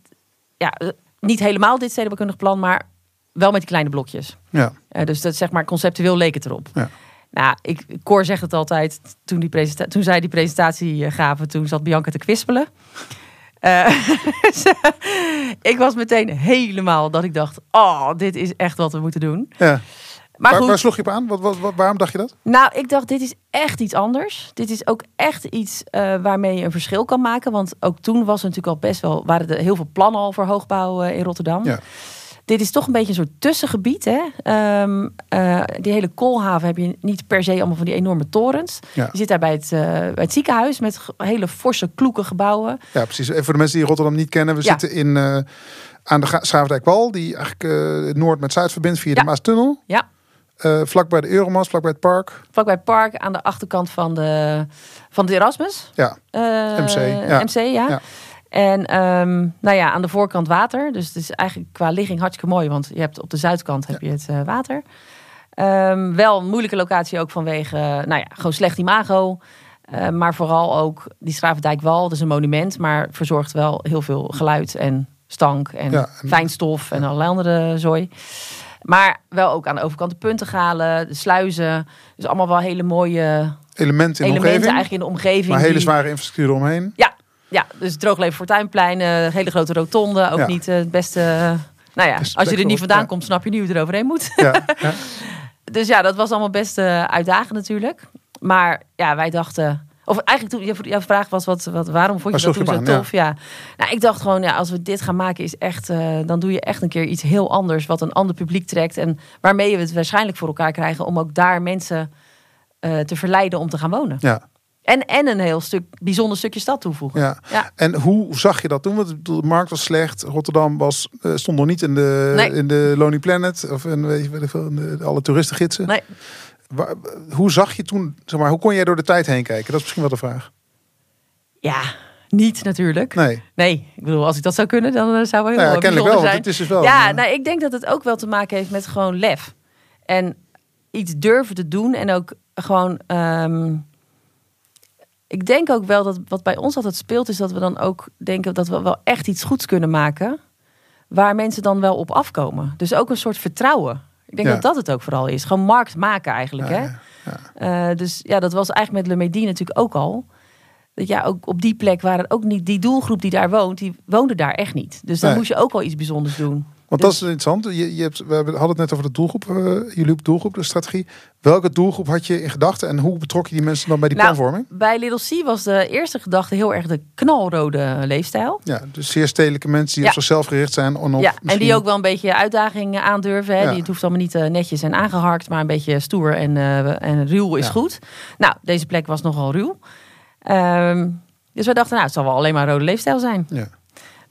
ja, niet helemaal dit stedenbouwkundig plan, maar wel met die kleine blokjes. ja. Eh, dus dat zeg maar conceptueel leek het erop. Ja. Nou, ik, Cor zegt het altijd. Toen, die presenta- toen zij die presentatie eh, gaven, toen zat Bianca te kwispelen. Eh, ik was meteen helemaal dat ik dacht: oh, dit is echt wat we moeten doen. ja. Maar waar, sloeg je op aan? Wat, wat, wat- waarom dacht je dat? nou, ik dacht, dit is echt iets anders. Dit is ook echt iets eh, waarmee je een verschil kan maken. Want ook toen was er natuurlijk al best wel, waren er heel veel plannen al voor hoogbouw eh, in Rotterdam. Ja. Dit is toch een beetje een soort tussengebied. Hè? Ehm, eh, die hele koolhaven heb je niet per se allemaal van die enorme torens. Ja. Je zit daar bij het, bij het ziekenhuis met hele forse kloeke gebouwen. Ja, precies. Even voor de mensen die Rotterdam niet kennen. We Ja. zitten in, aan de Schravendijkwal, die eigenlijk Noord met Zuid verbindt via de Maastunnel. Ja, Eh vlak bij de Euromast, vlak bij het park. vlakbij het park aan de achterkant van de, van de Erasmus. Ja, Eh, MC, ja. MC, ja. Ja. En ehm, nou ja, aan de voorkant water. Dus het is eigenlijk qua ligging hartstikke mooi. Want je hebt op de zuidkant heb je het eh, water. Ehm, wel een moeilijke locatie ook vanwege, nou ja, gewoon slecht imago. Maar vooral ook die Schravendijkwal. Dat is een monument, maar verzorgt wel heel veel geluid en stank en Ja, en- fijnstof en allerlei andere zooi. Maar wel ook aan de overkant de puntengalen, de sluizen. Dus allemaal wel hele mooie elementen in de omgeving. eigenlijk in de omgeving. Maar hele die- zware infrastructuur eromheen. ja, ja, dus droogleven Fortuinplein, eh hele grote rotonde. Ook Ja. niet eh, het beste... eh, nou ja, als je er niet voor- vandaan ja. komt, snap je niet hoe je eroverheen moet. Ja, ja. dus ja, dat was allemaal best eh, uitdagend natuurlijk. Maar ja, wij dachten... Of eigenlijk toen, jouw- vraag was, wat, wat, waarom vond je dat sloeg toen zo tof? Ja. Nou, ik dacht gewoon, ja, als we dit gaan maken, is echt, eh, dan doe je echt een keer iets heel anders. Wat een ander publiek trekt. En waarmee we het waarschijnlijk voor elkaar krijgen om ook daar mensen eh, te verleiden om te gaan wonen. ja, En, en een heel stuk, bijzonder stukje stad toevoegen. ja. Ja. En hoe zag je dat toen? Want de markt was slecht. Rotterdam was, eh, stond nog niet in de, Nee. in de Lonely Planet. Of in, weet je, in de, alle toeristengidsen. Nee. Waar- hoe zag je toen, zeg maar, hoe kon jij door de tijd heen kijken? Dat is misschien wel de vraag. Ja, niet natuurlijk. Nee, Nee, ik bedoel, als ik dat zou kunnen, dan eh, zou wel heel nou ja, eh, kennelijk wel, zijn. het is dus wel. ja, een, nou, ik denk dat het ook wel te maken heeft met gewoon lef. En iets durven te doen en ook gewoon... ehm, ik denk ook wel dat wat bij ons altijd speelt, is dat we dan ook denken dat we wel echt iets goeds kunnen maken. Waar mensen dan wel op afkomen. Dus ook een soort vertrouwen. Ik denk Ja. dat dat het ook vooral is. Gewoon markt maken eigenlijk. Ja, hè? ja, Eh, dus ja, dat was eigenlijk met Le Medi natuurlijk ook al. Dat ja, ook op die plek waren ook niet die doelgroep die daar woont, die woonde daar echt niet. Dus dan Nee. moest je ook wel iets bijzonders doen. Want dat is interessant. Je, je hebt, we hadden het net over de doelgroep. Uh, jullie doelgroep, de strategie. Welke doelgroep had je in gedachten en hoe betrok je die mensen dan bij die nou, planvorming? Bij Little C was de eerste gedachte heel erg de knalrode leefstijl. Ja, dus zeer stedelijke mensen die op zichzelf gericht zijn. En, ja, en die ook wel een beetje uitdagingen aandurven. Hè. Ja. Die, het hoeft allemaal niet uh, netjes en aangeharkt, maar een beetje stoer en, uh, en ruw is goed. Nou, deze plek was nogal ruw. Um, dus we dachten, nou, het zal wel alleen maar rode leefstijl zijn. Ja.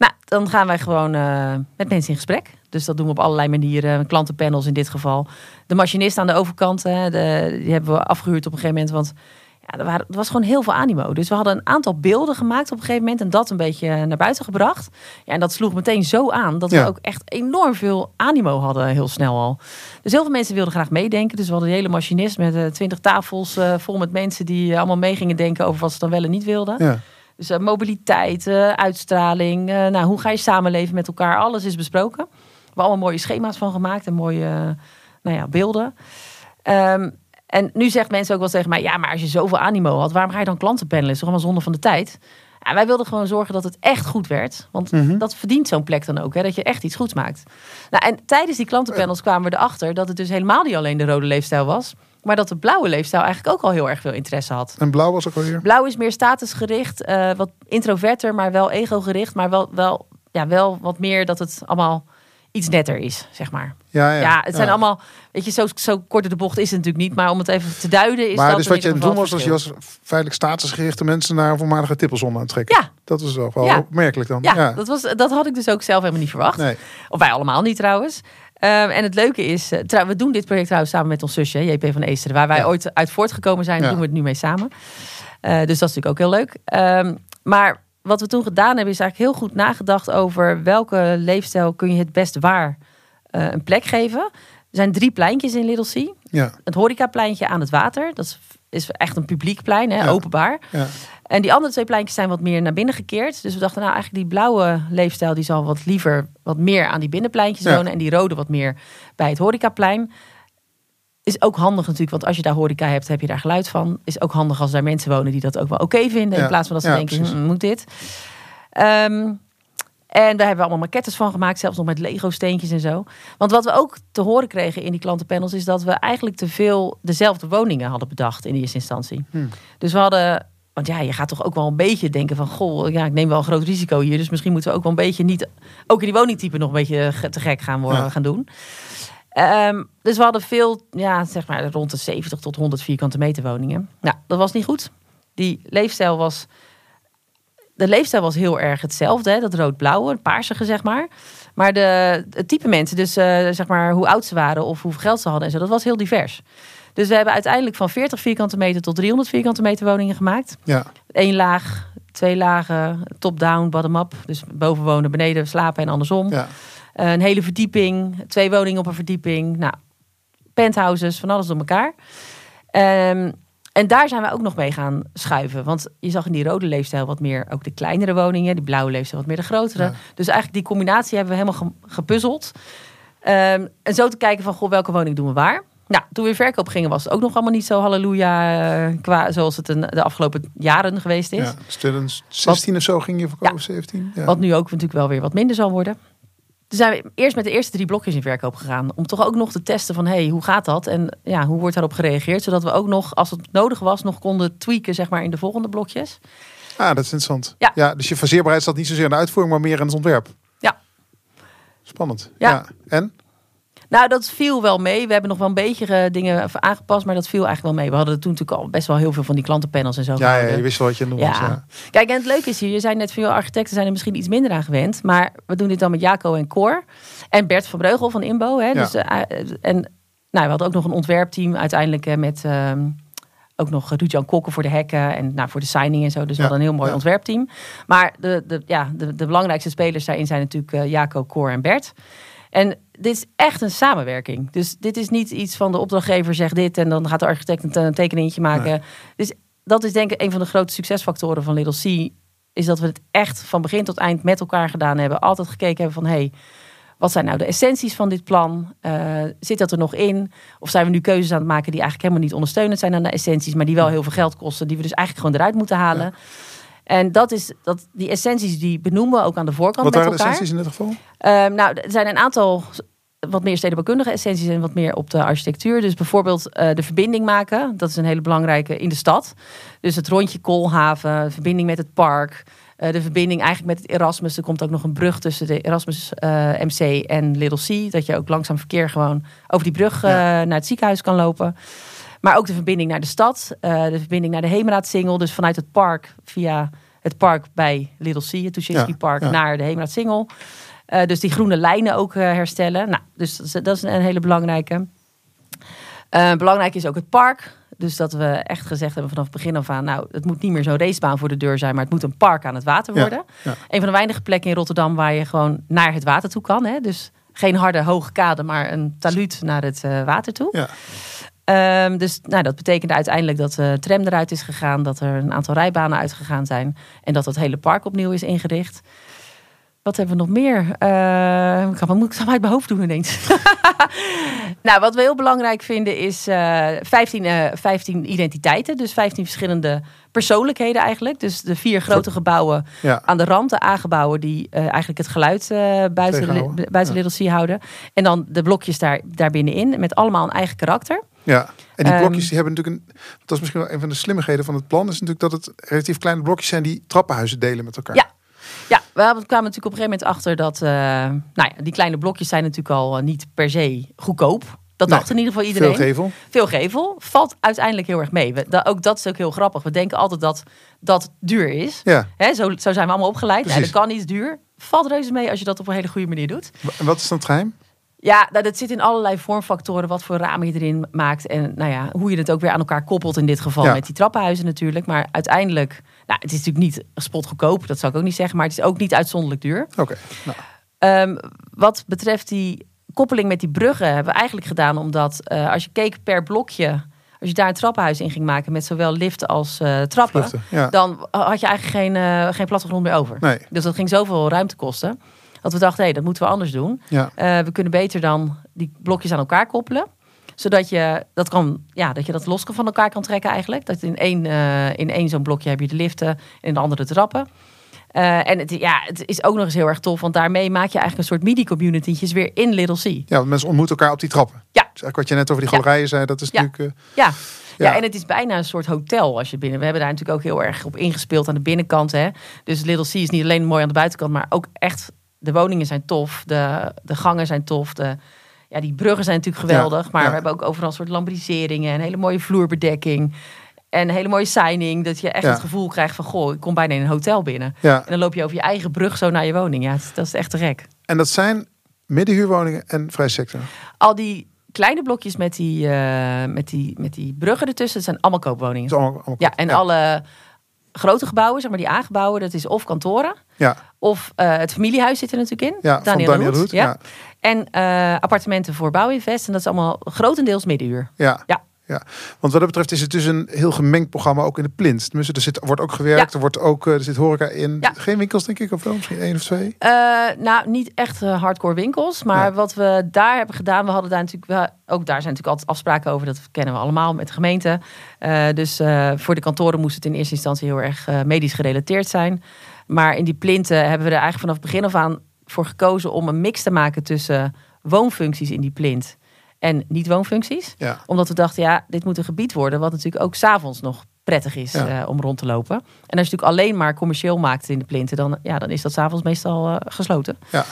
Nou, dan gaan wij gewoon uh, met mensen in gesprek. Dus dat doen we op allerlei manieren. Klantenpanels in dit geval. De machinist aan de overkant, hè, de, die hebben we afgehuurd op een gegeven moment. Want ja, er, waren, er, was gewoon heel veel animo. Dus we hadden een aantal beelden gemaakt op een gegeven moment. En dat een beetje naar buiten gebracht. Ja, en dat sloeg meteen zo aan. Dat we ook echt enorm veel animo hadden heel snel al. Dus heel veel mensen wilden graag meedenken. Dus we hadden een hele machinist met uh, twintig tafels uh, vol met mensen. Die allemaal mee gingen denken over wat ze dan wel en niet wilden. Ja. Dus uh, mobiliteit, uitstraling. nou, hoe ga je samenleven met elkaar? Alles is besproken. We hebben allemaal mooie schema's van gemaakt. En mooie nou ja, beelden. Um, en nu zegt mensen ook wel tegen mij: ja, maar als je zoveel animo had, waarom ga je dan klanten panelen? Is toch allemaal zonde van de tijd? Ja, wij wilden gewoon zorgen dat het echt goed werd. Want Mhm. dat verdient zo'n plek dan ook, hè, dat je echt iets goeds maakt. Nou, en tijdens die klantenpanels kwamen we erachter dat het dus helemaal niet alleen de rode leefstijl was. Maar dat de blauwe leefstijl eigenlijk ook al heel erg veel interesse had. En blauw was ook alweer? Blauw is meer statusgericht, uh, wat introverter, maar wel ego-gericht. Maar wel, wel, ja, wel wat meer dat het allemaal iets netter is, zeg maar. Ja, ja, ja het zijn ja. allemaal, weet je, zo, zo kort de bocht is het natuurlijk niet. Maar om het even te duiden is maar dat dus wat je aan het doen was, als je als feitelijk statusgerichte mensen naar een voormalige tippelzon aantrekken. Ja. Dat is toch wel Ja. opmerkelijk dan. Ja, Dat, was, dat had ik dus ook zelf helemaal niet verwacht. Nee. Of wij allemaal niet trouwens. Ehm, en het leuke is, eh, trouw- we doen dit project trouwens samen met ons zusje, JP van Eesteren. Waar wij Ja. ooit uit voortgekomen zijn, doen we het nu mee samen. Eh, dus dat is natuurlijk ook heel leuk. Ehm, maar wat we toen gedaan hebben, is eigenlijk heel goed nagedacht over welke leefstijl kun je het best waar eh, een plek geven. Er zijn drie pleintjes in Little C. Ja, Het horecapleintje aan het water, dat is, is echt een publiek plein, hè, Ja. openbaar. ja. En die andere twee pleintjes zijn wat meer naar binnen gekeerd. Dus we dachten, nou eigenlijk die blauwe leefstijl... die zal wat liever wat meer aan die binnenpleintjes Ja. wonen. En die rode wat meer bij het horecaplein. Is ook handig natuurlijk, want als je daar horeca hebt, heb je daar geluid van. Is ook handig als daar mensen wonen die dat ook wel oké vinden. Ja. In plaats van dat ze Ja, denken, hm, moet dit? Ehm, en daar hebben we allemaal maquettes van gemaakt, zelfs nog met Lego-steentjes en zo. Want wat we ook te horen kregen in die klantenpanels... is dat we eigenlijk te veel dezelfde woningen hadden bedacht in eerste instantie. Hmm. Dus we hadden... Want ja, je gaat toch ook wel een beetje denken van... Goh, ja, ik neem wel een groot risico hier. Dus misschien moeten we ook wel een beetje niet... Ook in die woningtype nog een beetje te gek gaan, worden, Ja. gaan doen. Ehm, dus we hadden veel, ja, zeg maar rond de 70 tot 100 vierkante meter woningen. Nou, dat was niet goed. Die leefstijl was... De leefstijl was heel erg hetzelfde, hè? dat rood-blauwe, paarsige zeg maar. Maar de, het type mensen, dus eh, zeg maar hoe oud ze waren of hoeveel geld ze hadden en zo, dat was heel divers. Dus we hebben uiteindelijk van 40 vierkante meter tot 300 vierkante meter woningen gemaakt. ja. Eén laag, twee lagen, top-down, bottom-up. Dus boven wonen, beneden slapen en andersom. ja. Een hele verdieping, twee woningen op een verdieping. Nou, penthouses, van alles door elkaar. Ehm, en daar zijn we ook nog mee gaan schuiven. Want je zag in die rode leefstijl wat meer ook de kleinere woningen. Die blauwe leefstijl wat meer de grotere. Ja. Dus eigenlijk die combinatie hebben we helemaal ge- gepuzzeld. Ehm, en zo te kijken van, goh, welke woning doen we waar? Nou, toen we in verkoop gingen was het ook nog allemaal niet zo halleluja... eh, qua zoals het de afgelopen jaren geweest is. ja. Students 16 of zo ging je verkopen, 17. Ja. Wat nu ook natuurlijk wel weer wat minder zal worden. Toen zijn we eerst met de eerste drie blokjes in verkoop gegaan. Om toch ook nog te testen van, hey, hoe gaat dat? En ja, hoe wordt daarop gereageerd? Zodat we ook nog, als het nodig was, nog konden tweaken zeg maar, in de volgende blokjes. Ah, dat is interessant. Ja. dus je faseerbaarheid zat niet zozeer in de uitvoering, maar meer in het ontwerp. Ja. Spannend. Ja. En? Nou, dat viel wel mee. We hebben nog wel een beetje eh, dingen aangepast, maar dat viel eigenlijk wel mee. We hadden toen natuurlijk al best wel heel veel van die klantenpanels en zo. Ja, ja, je wist wel wat je was. Ja. Ja. Kijk, en het leuke is hier, je zei net veel architecten zijn er misschien iets minder aan gewend. Maar we doen dit dan met Jaco en Cor. En Bert van Breugel van Inbo. Hè? Ja. Dus, eh, en nou, we hadden ook nog een ontwerpteam uiteindelijk eh, met ehm, ook nog Ruud-Jan Kokken voor de hekken en nou, voor de signing en zo. Dus we Ja, hadden een heel mooi ja. ontwerpteam. Maar de, de, ja, de, de belangrijkste spelers daarin zijn natuurlijk eh, Jaco, Cor en Bert. En dit is echt een samenwerking. Dus dit is niet iets van de opdrachtgever zegt dit en dan gaat de architect een te- een tekeningetje maken. Nee. Dus dat is denk ik een van de grote succesfactoren van Little C. Is dat we het echt van begin tot eind met elkaar gedaan hebben. Altijd gekeken hebben van hey, wat zijn nou de essenties van dit plan? Eh, zit dat er nog in? Of zijn we nu keuzes aan het maken die eigenlijk helemaal niet ondersteunend zijn aan de essenties, maar die wel heel veel geld kosten, die we dus eigenlijk gewoon eruit moeten halen? En dat is, dat, die essenties die benoemen we ook aan de voorkant Wat met waren de elkaar. essenties in dit geval? Ehm, nou, er zijn een aantal wat meer stedenbouwkundige essenties en wat meer op de architectuur. Dus bijvoorbeeld eh, de verbinding maken. Dat is een hele belangrijke in de stad. Dus het rondje Koolhaven, de verbinding met het park. eh, de verbinding eigenlijk met het Erasmus. Er komt ook nog een brug tussen de Erasmus eh, MC en Little C. Dat je ook langzaam verkeer gewoon over die brug Ja. naar het ziekenhuis kan lopen. Maar ook de verbinding naar de stad. eh, de verbinding naar de Heemraadsingel. Dus vanuit het park via het park bij Little C, het Tuschinski Park, ja. naar de Heemraadsingel. Eh, dus die groene lijnen ook eh, herstellen. Nou, dus dat is, dat is een hele belangrijke. Belangrijk is ook het park. Dus dat we echt gezegd hebben vanaf het begin af aan... nou, het moet niet meer zo'n racebaan voor de deur zijn... maar het moet een park aan het water worden. ja. Een van de weinige plekken in Rotterdam... waar je gewoon naar het water toe kan. Hè? Dus geen harde, hoge kade, maar een taluut naar het water toe. Ja. Ehm, dus nou, dat betekende uiteindelijk dat de tram eruit is gegaan, dat er een aantal rijbanen uitgegaan zijn en dat het hele park opnieuw is ingericht. Wat hebben we nog meer? Eh, ik kan, wat moet ik zo uit mijn hoofd doen ineens? nou, wat we heel belangrijk vinden is eh 15, eh, 15 identiteiten. Dus 15 verschillende persoonlijkheden eigenlijk. Dus de vier grote gebouwen Ja. aan de rand, de A-gebouwen die eh, eigenlijk het geluid eh, buiten, buiten Ja. Little C houden. En dan de blokjes daar, daar binnenin met allemaal een eigen karakter. Ja, en die Ehm, blokjes die hebben natuurlijk een. Dat is misschien wel een van de slimmigheden van het plan. Is natuurlijk dat het relatief kleine blokjes zijn die trappenhuizen delen met elkaar. Ja. Ja, we kwamen natuurlijk op een gegeven moment achter dat... eh, nou ja, die kleine blokjes zijn natuurlijk al eh, niet per se goedkoop. Dat Nee, dacht in ieder geval iedereen. Veel gevel. Veel gevel. Valt uiteindelijk heel erg mee. We, da- ook dat is ook heel grappig. We denken altijd dat dat duur is. Ja. Hè, zo, zo zijn we allemaal opgeleid. Precies. dat kan niet, is duur. Valt reuze mee als je dat op een hele goede manier doet. En wat is dan het geheim? Ja, nou, dat zit in allerlei vormfactoren. Wat voor ramen je erin maakt. En nou ja, hoe je het ook weer aan elkaar koppelt. In dit geval Ja. met die trappenhuizen natuurlijk. Maar uiteindelijk, nou, het is natuurlijk niet spotgoedkoop. Dat zou ik ook niet zeggen. Maar het is ook niet uitzonderlijk duur. Oké. Nou, Ehm, wat betreft die koppeling met die bruggen hebben we eigenlijk gedaan omdat eh, als je keek per blokje, als je daar een trappenhuis in ging maken met zowel liften als eh, trappen, vluchten. Ja. dan had je eigenlijk geen, eh, geen plattegrond meer over. Nee. Dus dat ging zoveel ruimte kosten. Dat we dachten, hé, dat moeten we anders doen. Ja. Eh, we kunnen beter dan die blokjes aan elkaar koppelen. Zodat je dat, kan, ja, dat je dat los van elkaar kan trekken eigenlijk. Dat in één, eh, in één zo'n blokje heb je de liften en in de andere de trappen. Eh, en het, ja, het is ook nog eens heel erg tof. Want daarmee maak je eigenlijk een soort midi-community'tjes weer in Little C. ja, want mensen ontmoeten elkaar op die trappen. Ja. Dus eigenlijk wat je net over die Ja. galerijen zei, dat is Ja. natuurlijk. Ja. Ja. Ja. en het is bijna een soort hotel als je binnen. We hebben daar natuurlijk ook heel erg op ingespeeld aan de binnenkant. Hè? Dus Little C is niet alleen mooi aan de buitenkant, maar ook echt de woningen zijn tof, de, de gangen zijn tof, de, ja, die bruggen zijn natuurlijk geweldig. maar ja. we hebben ook overal een soort lambriseringen, een hele mooie vloerbedekking. En een hele mooie signing, dat je echt Ja. het gevoel krijgt van... goh, ik kom bijna in een hotel binnen. ja. En dan loop je over je eigen brug zo naar je woning. Ja, dat is, dat is echt te gek. En dat zijn middenhuurwoningen en vrij sector. Al die kleine blokjes met die, eh, met die, met die bruggen ertussen, dat zijn allemaal koopwoningen. Allemaal, allemaal Ja, en alle grote gebouwen, zeg maar die aangebouwen, dat is of kantoren. Ja, Of eh, het familiehuis zit er natuurlijk in. ja Daniel Roet, Roet. Ja. Ja. En eh, appartementen voor Bouwinvest. En dat is allemaal grotendeels middenuur. Ja. Ja. Ja, want wat dat betreft is het dus een heel gemengd programma ook in de plint. Tenminste, er zit, wordt ook gewerkt, Ja. er, wordt ook, eh, er zit horeca in. Ja. Geen winkels denk ik, of wel? Misschien één of twee? Eh, nou, niet echt eh, hardcore winkels. Maar wat we daar hebben gedaan, we hadden daar natuurlijk wel, ook daar zijn natuurlijk altijd afspraken over. Dat kennen we allemaal met de gemeente. Dus voor de kantoren moest het in eerste instantie heel erg medisch gerelateerd zijn. Maar in die plinten hebben we er eigenlijk vanaf het begin af aan voor gekozen om een mix te maken tussen woonfuncties in die plint en niet-woonfuncties. Ja. Omdat we dachten, ja, dit moet een gebied worden wat natuurlijk ook s'avonds nog prettig is Ja. eh, om rond te lopen. En als je natuurlijk alleen maar commercieel maakt in de plinten, dan, ja, dan is dat s'avonds meestal eh, gesloten. Ja.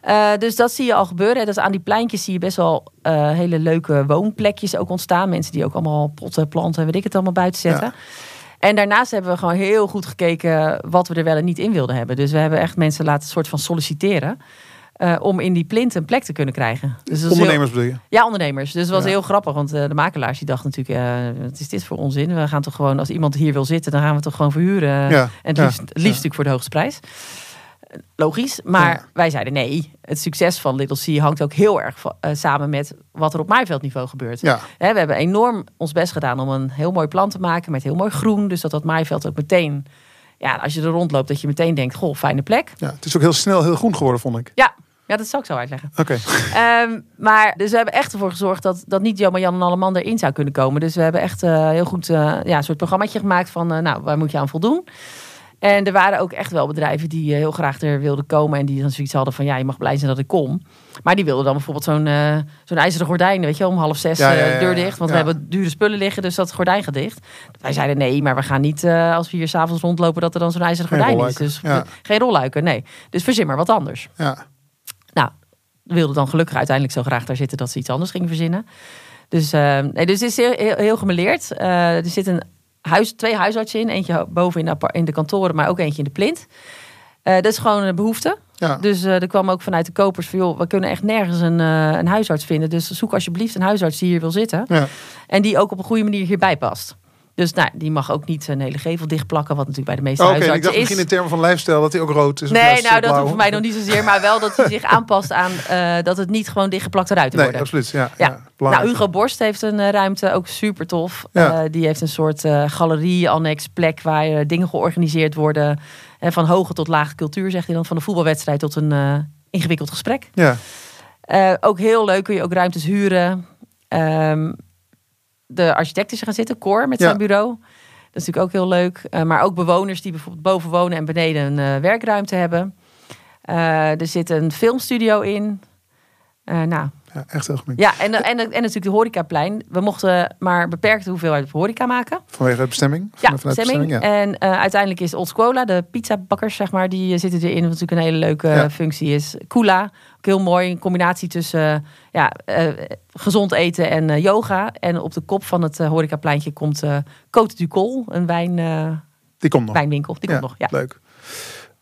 Eh, dus dat zie je al gebeuren. Dat aan die pleintjes zie je best wel hele leuke woonplekjes ook ontstaan. Mensen die ook allemaal potten, planten, weet ik het allemaal buiten zetten. Ja. En daarnaast hebben we gewoon heel goed gekeken wat we er wel en niet in wilden hebben. Dus we hebben echt mensen laten soort van solliciteren. Eh, om in die plint een plek te kunnen krijgen. Dus heel- Ondernemers bedoel je? ja, ondernemers. Dus het was Ja. heel grappig, want eh, de makelaars die dachten natuurlijk, eh, wat is dit voor onzin? We gaan toch gewoon, als iemand hier wil zitten, dan gaan we toch gewoon verhuren. Ja. En het liefst, natuurlijk voor de hoogste prijs. Logisch, maar wij zeiden nee. Het succes van Little C hangt ook heel erg samen met wat er op maaiveldniveau gebeurt. Hè, we hebben enorm ons best gedaan om een heel mooi plan te maken met heel mooi groen. Dus dat dat maaiveld ook meteen, ja, als je er rondloopt, dat je meteen denkt, goh, fijne plek. ja. Het is ook heel snel heel groen geworden, vond ik. Ja, ja dat zou ik zo uitleggen. Oké. Ehm, maar dus we hebben echt ervoor gezorgd dat, dat niet zomaar Jan en Alleman erin zou kunnen komen. Dus we hebben echt eh, heel goed eh, ja, een soort programmaatje gemaakt van, eh, nou, waar moet je aan voldoen? En er waren ook echt wel bedrijven die heel graag er wilden komen. En die dan zoiets hadden van, ja, je mag blij zijn dat ik kom. Maar die wilden dan bijvoorbeeld zo'n zo'n ijzeren gordijn, weet je om half zes Ja, ja, ja, deur dicht. Want we hebben dure spullen liggen, dus dat gordijn gaat dicht. Wij zeiden nee, maar we gaan niet als we hier s'avonds rondlopen dat er dan zo'n ijzeren gordijn is. Dus geen rolluiken, nee. Dus verzin maar wat anders. Ja. Wilden dan gelukkig uiteindelijk zo graag daar zitten dat ze iets anders gingen verzinnen. Dus, eh, nee, dus het is heel, heel, heel gemeleerd. Eh, er zit een huis, twee huisartsen in. Eentje boven in de, in de kantoren, maar ook eentje in de plint. Eh, dat is gewoon een behoefte. Ja. Dus er kwam ook vanuit de kopers van... joh, we kunnen echt nergens een, een huisarts vinden. Dus zoek alsjeblieft een huisarts die hier wil zitten. Ja. En die ook op een goede manier hierbij past. Dus nou, die mag ook niet een hele gevel dichtplakken... wat natuurlijk bij de meeste Oké, en ik huisartsen dacht is. misschien in termen van lifestyle dat hij ook rood is. Nee, nou dat hoeft voor mij nog niet zozeer. Maar wel dat hij zich aanpast aan eh, dat het niet gewoon dichtgeplakte ruiten Nee, worden. absoluut. Ja, Ja. ja. Nou. Hugo Borst heeft een eh, ruimte, ook super tof. Ja. Eh, die heeft een soort galerie, annex, plek waar dingen georganiseerd worden. Eh, van hoge tot lage cultuur, zegt hij dan. Van een voetbalwedstrijd tot een ingewikkeld gesprek. Ja, ook heel leuk, kun je ook ruimtes huren. Ehm, de architect is gaan zitten, Cor, met Ja. zijn bureau. Dat is natuurlijk ook heel leuk. Eh, maar ook bewoners die bijvoorbeeld boven wonen en beneden een eh, werkruimte hebben. Eh, er zit een filmstudio in. Nou, ja, echt heel gemeen. ja, en, en, en natuurlijk de horecaplein. We mochten maar beperkte hoeveelheid horeca maken. Vanwege de bestemming? Ja, Van- vanuit bestemming. ja. En eh, uiteindelijk is Old Scuola, de pizzabakkers, zeg maar, die eh, zitten erin. Wat natuurlijk een hele leuke Ja. functie is. Kula, ook heel mooi. Een combinatie tussen eh, ja, eh, gezond eten en eh, yoga. En op de kop van het eh, horecapleintje komt eh Côte du Col, een wijn, eh, Die komt nog. wijnwinkel. Die komt nog, ja. Leuk.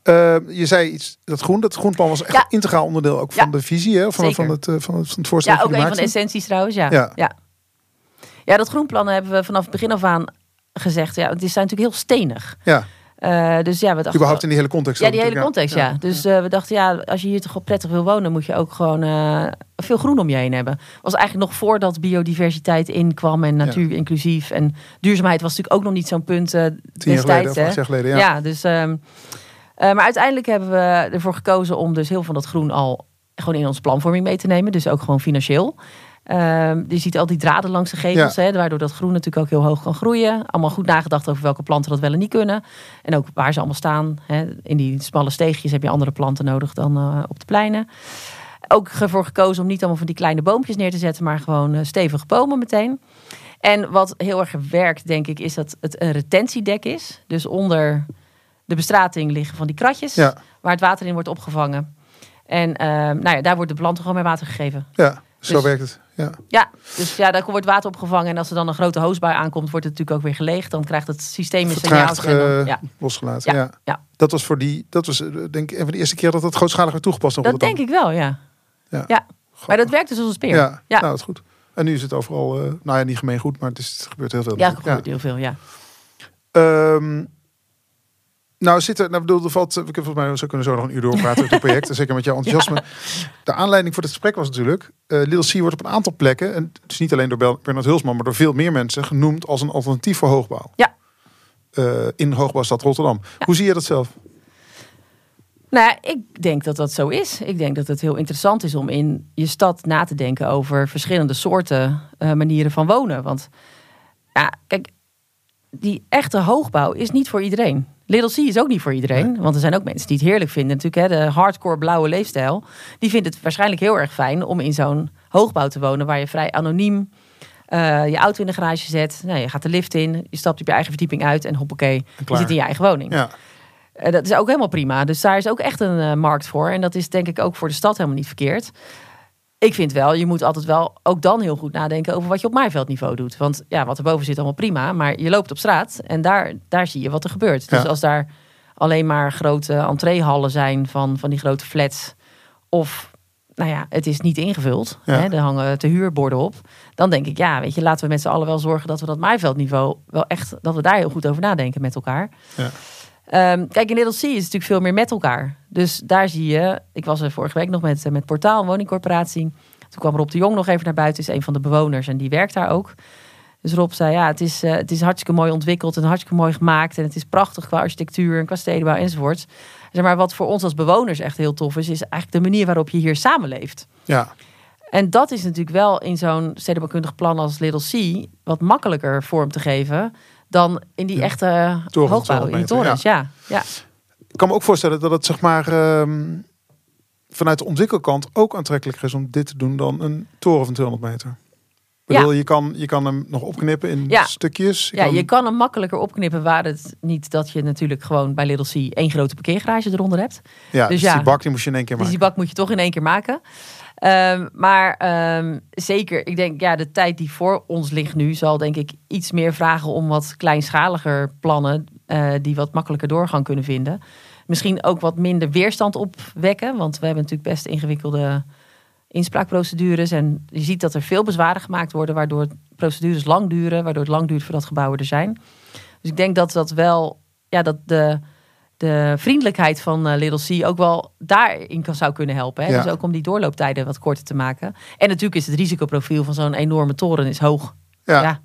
Eh, je zei iets, dat groen, dat groenplan was echt Ja. integraal onderdeel ook van Ja. de visie, hè? Van, van, het, eh, van, het, van het voorstel Ja, ook een van de essenties trouwens, ja. Ja. ja. Ja, dat groenplannen hebben we vanaf het begin af aan gezegd. Ja, het is zijn natuurlijk heel stenig. Ja, Eh, dus ja, we dachten... überhaupt in die hele context. Ja, die hele context, ja. Dus eh, we dachten, ja, als je hier toch wel prettig wil wonen, moet je ook gewoon veel groen om je heen hebben. Was eigenlijk nog voordat biodiversiteit inkwam en natuur inclusief. En duurzaamheid was natuurlijk ook nog niet zo'n punt Tien jaar geleden, destijds. of hè. geleden, ja. Ja, dus. ehm, eh, maar uiteindelijk hebben we ervoor gekozen om dus heel veel van dat groen al gewoon in onze planvorming mee te nemen. Dus ook gewoon financieel. Ehm, je ziet al die draden langs de gevels, hè, waardoor dat groen natuurlijk ook heel hoog kan groeien. Allemaal goed nagedacht over welke planten dat wel en niet kunnen. En ook waar ze allemaal staan. Hè. In die smalle steegjes heb je andere planten nodig dan eh, op de pleinen. Ook ervoor gekozen om niet allemaal van die kleine boompjes neer te zetten, maar gewoon eh, stevige bomen meteen. En wat heel erg werkt, denk ik, is dat het een retentiedek is. Dus onder de bestrating liggen van die kratjes, Ja, waar het water in wordt opgevangen. En eh, nou ja, daar wordt de planten gewoon mee water gegeven. ja, zo Dus- werkt het. Ja. Ja, dus ja, daar wordt water opgevangen. En als er dan een grote hoosbui aankomt, wordt het natuurlijk ook weer geleegd. Dan krijgt het systeem een signaal. Ja, losgelaten. Ja, Ja. ja. Dat was voor die, dat was eh, denk ik een van de eerste keer dat het grootschalig werd toegepast. dat denk ik wel, ja. Ja. ja. Maar dat werkt dus als een speer. Ja, ja. nou dat is goed. En nu is het overal, eh, nou ja, niet gemeen goed, maar het, is, het gebeurt heel veel. Ja, natuurlijk. gebeurt heel veel, ja. Ehm, nou, zit er, nou bedoel, er valt, we kunnen volgens mij zo kunnen zo nog een uur doorpraten over het project, en zeker met jouw enthousiasme. De aanleiding voor dit gesprek was natuurlijk, eh Little C wordt op een aantal plekken, en het is niet alleen door Bernard Hulsman, maar door veel meer mensen genoemd als een alternatief voor hoogbouw. Ja. Eh, in hoogbouwstad Rotterdam. Hoe zie je dat zelf? Nou, ik denk dat dat zo is. Ik denk dat het heel interessant is om in je stad na te denken over verschillende soorten eh, manieren van wonen. Want ja, kijk, die echte hoogbouw is niet voor iedereen. Little C is ook niet voor iedereen. Want er zijn ook mensen die het heerlijk vinden. Natuurlijk, hè, de hardcore blauwe leefstijl. Die vindt het waarschijnlijk heel erg fijn om in zo'n hoogbouw te wonen. Waar je vrij anoniem eh, je auto in de garage zet. Nou, je gaat de lift in. Je stapt op je eigen verdieping uit. En hoppakee, je zit in je eigen woning. Ja, Eh, dat is ook helemaal prima. Dus daar is ook echt een eh, markt voor. En dat is denk ik ook voor de stad helemaal niet verkeerd. Ik vind wel, je moet altijd wel ook dan heel goed nadenken over wat je op maaiveldniveau doet. Want ja, wat erboven zit allemaal prima. Maar je loopt op straat en daar, daar zie je wat er gebeurt. Dus Ja. als daar alleen maar grote entreehallen zijn van, van die grote flats. Of nou ja, het is niet ingevuld. Ja. Hè, er hangen te huurborden op. Dan denk ik, ja, weet je, laten we met z'n allen wel zorgen dat we dat maaiveldniveau wel echt, dat we daar heel goed over nadenken met elkaar. Ja. Ehm, kijk, in Little C is het natuurlijk veel meer met elkaar. Dus daar zie je, ik was er vorige week nog met, eh, met Portaal, een woningcorporatie. Toen kwam Rob de Jong nog even naar buiten, is een van de bewoners en die werkt daar ook. Dus Rob zei, ja, het is, eh, het is hartstikke mooi ontwikkeld en hartstikke mooi gemaakt. En het is prachtig qua architectuur en qua stedenbouw enzovoort. Zeg maar, wat voor ons als bewoners echt heel tof is, is eigenlijk de manier waarop je hier samenleeft. ja, En dat is natuurlijk wel in zo'n stedenbouwkundig plan als Little C wat makkelijker vorm te geven dan in die Ja. echte Torens, hoogbouw, in 200 die torens. Ja. Ja. Ik kan me ook voorstellen dat het zeg maar ehm, vanuit de ontwikkelkant ook aantrekkelijker is om dit te doen dan een toren van 200 meter. Ik bedoel, je, kan, je kan hem nog opknippen in Ja. stukjes. Je ja, kan- je kan hem makkelijker opknippen waar het niet dat je natuurlijk gewoon bij Little C één grote parkeergarage eronder hebt. ja, dus dus ja. die bak die moest je in één keer Dus maken. die bak moet je toch in één keer maken. Ehm, maar ehm, zeker, ik denk, ja, de tijd die voor ons ligt nu zal denk ik iets meer vragen om wat kleinschaliger plannen eh, die wat makkelijker doorgang kunnen vinden. Misschien ook wat minder weerstand opwekken, want we hebben natuurlijk best ingewikkelde inspraakprocedures en je ziet dat er veel bezwaren gemaakt worden, waardoor procedures lang duren, waardoor het lang duurt voordat gebouwen er zijn. Dus ik denk dat dat wel, ja, dat de de vriendelijkheid van eh, Little C ook wel daarin kan, zou kunnen helpen. Hè? Ja. Dus ook om die doorlooptijden wat korter te maken. En natuurlijk is het risicoprofiel van zo'n enorme toren is hoog. ja, Ja.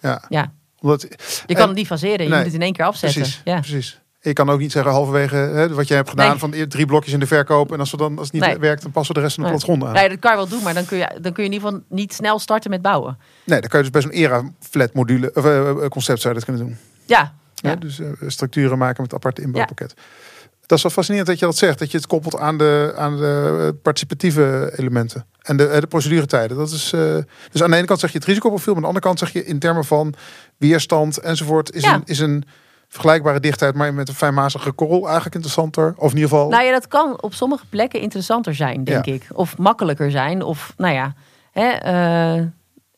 ja. Ja. Omdat, Je kan het niet faseren, je nee, moet het in één keer afzetten. precies, Ja. precies. Je kan ook niet zeggen halverwege hè, wat je hebt gedaan Nee. van drie blokjes in de verkoop. En als, we dan, als het niet Nee. werkt, dan passen we de rest van de platgrond aan. Nee, dat kan je wel doen, maar dan kun, je, dan kun je in ieder geval niet snel starten met bouwen. Nee, dan kan je dus bij zo'n era-flat module of eh, concept zou je dat kunnen doen. Ja, Ja. Dus eh, structuren maken met aparte inbouwpakket. Dat is wel fascinerend dat je dat zegt. Dat je het koppelt aan de, aan de eh, participatieve elementen. En de, eh, de proceduretijden. Dat is, dus aan de ene kant zeg je het risicoprofiel. Maar aan de andere kant zeg je in termen van weerstand enzovoort. Is, Ja. een, is een vergelijkbare dichtheid. Maar met een fijnmazige korrel eigenlijk interessanter. Of in ieder geval... nou ja, dat kan op sommige plekken interessanter zijn, denk Ja. ik. Of makkelijker zijn. Of nou ja, hè,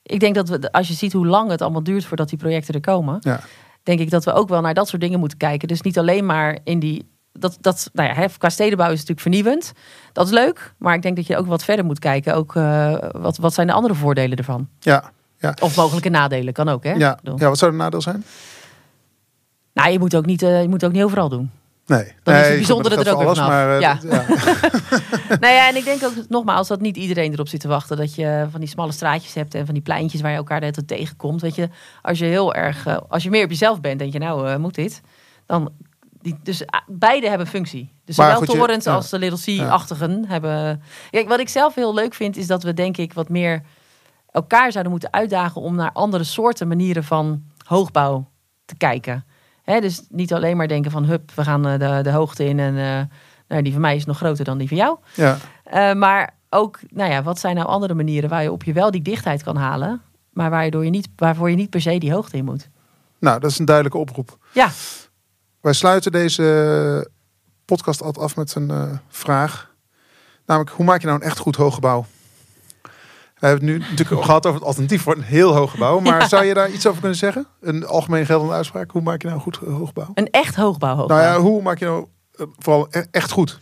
ik denk dat we, als je ziet hoe lang het allemaal duurt voordat die projecten er komen. ja. Denk ik dat we ook wel naar dat soort dingen moeten kijken. Dus niet alleen maar in die. Dat, dat, nou ja, qua stedenbouw is het natuurlijk vernieuwend. Dat is leuk. Maar ik denk dat je ook wat verder moet kijken. Ook eh, wat, wat zijn de andere voordelen ervan? Ja. Of mogelijke nadelen, kan ook. Hè? Ja. Ja, wat zou de nadeel zijn? Nou, je moet, ook niet, eh, je moet ook niet overal doen. Nee. Dan is het bijzondere er dat ook alles, vanaf. maar, Ja. dat- ja. nou ja, en ik denk ook nogmaals dat niet iedereen erop zit te wachten. Dat je van die smalle straatjes hebt en van die pleintjes waar je elkaar de hele tegenkomt. Weet je, als je heel erg, eh, als je meer op jezelf bent, denk je nou, eh, moet dit? Dan, die, dus beide hebben functie. Dus Maar zowel ja. als de Little C-achtigen hebben. Kijk, wat ik zelf heel leuk vind, is dat we denk ik wat meer elkaar zouden moeten uitdagen om naar andere soorten manieren van hoogbouw te kijken. Hè, dus niet alleen maar denken van hup, we gaan eh, de, de hoogte in en eh, nou, die van mij is nog groter dan die van jou. ja. Eh, maar ook, nou ja, wat zijn nou andere manieren waar je op je wel die dichtheid kan halen, maar waardoor je niet, waarvoor je niet per se die hoogte in moet? Nou, dat is een duidelijke oproep. Ja, Wij sluiten deze podcast altijd af met een vraag. Namelijk, hoe maak je nou een echt goed hoog gebouw? We hebben het nu natuurlijk gehad over het alternatief voor een heel hoog gebouw. Maar Ja. zou je daar iets over kunnen zeggen? Een algemeen geldende uitspraak. Hoe maak je nou een goed hoog gebouw? een echt hoogbouw. hoogbouw. Nou ja, hoe maak je nou eh, vooral e- echt goed?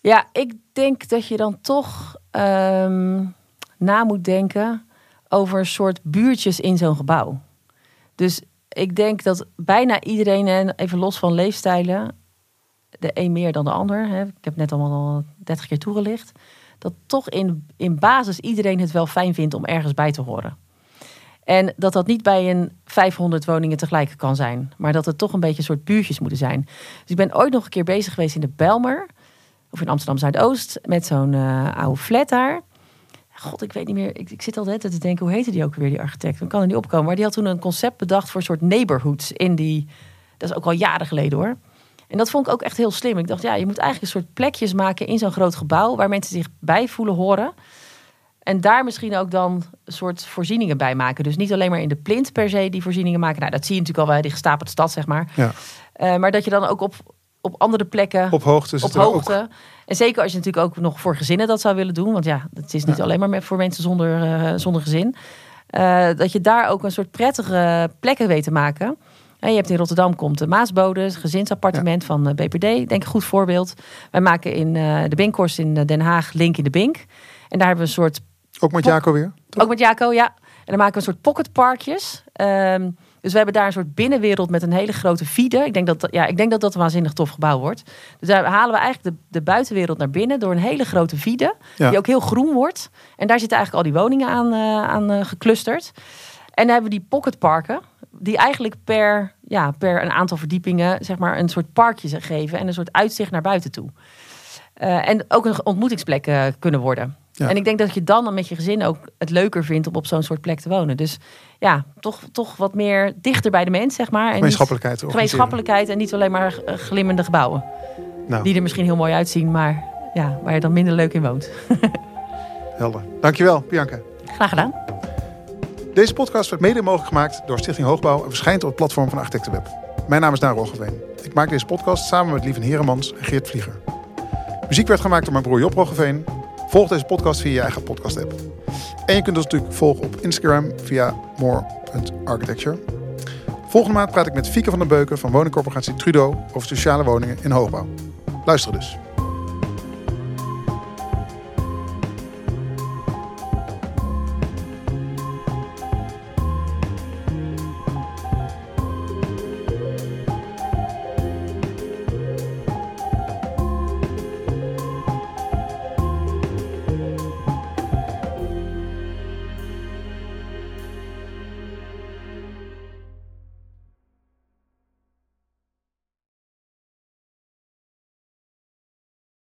Ja, ik denk dat je dan toch ehm, na moet denken over een soort buurtjes in zo'n gebouw. Dus ik denk dat bijna iedereen, en even los van leefstijlen, de een meer dan de ander, hè, ik heb net allemaal al 30 keer toegelicht, dat toch in, in basis iedereen het wel fijn vindt om ergens bij te horen. En dat dat niet bij een 500 woningen tegelijk kan zijn, maar dat het toch een beetje een soort buurtjes moeten zijn. Dus ik ben ooit nog een keer bezig geweest in de Belmer of in Amsterdam Zuidoost, met zo'n eh, oude flat daar. God, ik weet niet meer. Ik, ik zit altijd te denken, hoe heette die ook weer, die architect? Ik kan er niet opkomen. Maar die had toen een concept bedacht voor een soort neighborhoods in die. Dat is ook al jaren geleden hoor. En dat vond ik ook echt heel slim. Ik dacht, ja, je moet eigenlijk een soort plekjes maken in zo'n groot gebouw waar mensen zich bij voelen horen. En daar misschien ook dan een soort voorzieningen bij maken. Dus niet alleen maar in de plint per se die voorzieningen maken. Nou, dat zie je natuurlijk al bij die gestapelde stad, zeg maar. Ja. Eh, maar dat je dan ook op, op andere plekken Op hoogte op ook- hoogte. En zeker als je natuurlijk ook nog voor gezinnen dat zou willen doen. Want ja, het is niet alleen maar voor mensen zonder, eh, zonder gezin. Eh, dat je daar ook een soort prettige plekken weet te maken. En je hebt in Rotterdam komt de Maasbode, het gezinsappartement van eh, BPD. Denk een goed voorbeeld. Wij maken in eh, de Binkhorst in eh, Den Haag Link in de Bink. En daar hebben we een soort Ook met Jaco weer? ook met Jaco, ja. En dan maken we een soort pocketparkjes. Ehm, dus we hebben daar een soort binnenwereld met een hele grote vide. Ik denk dat, dat- ja, ik denk dat dat een waanzinnig tof gebouw wordt. Dus daar halen we eigenlijk de, de buitenwereld naar binnen door een hele grote vide. Ja. Die ook heel groen wordt. En daar zitten eigenlijk al die woningen aan, eh, aan eh, geclusterd. En dan hebben we die pocketparken. Die eigenlijk per, ja, per een aantal verdiepingen zeg maar, een soort parkje geven. En een soort uitzicht naar buiten toe. Eh, en ook een ontmoetingsplek kunnen worden. Ja. En ik denk dat je dan, dan met je gezin ook het leuker vindt om op zo'n soort plek te wonen. Dus ja, toch, toch wat meer dichter bij de mens, zeg maar. En Gemeenschappelijkheid. gemeenschappelijkheid en niet alleen maar glimmende gebouwen. Nou, Die er misschien heel mooi uitzien, maar ja, waar je dan minder leuk in woont. helder. Dankjewel, Bianca. Graag gedaan. Deze podcast werd mede mogelijk gemaakt door Stichting Hoogbouw en verschijnt op het platform van Architectenweb. Mijn naam is Daan Roggeveen. Ik maak deze podcast samen met Lieven Heremans en Geert Vlieger. Muziek werd gemaakt door mijn broer Job Roggeveen. Volg deze podcast via je eigen podcast app. En je kunt ons natuurlijk volgen op Instagram via more.architecture. Volgende maand praat ik met Fieke van der Beuken van woningcorporatie Trudeau over sociale woningen in hoogbouw. Luister dus.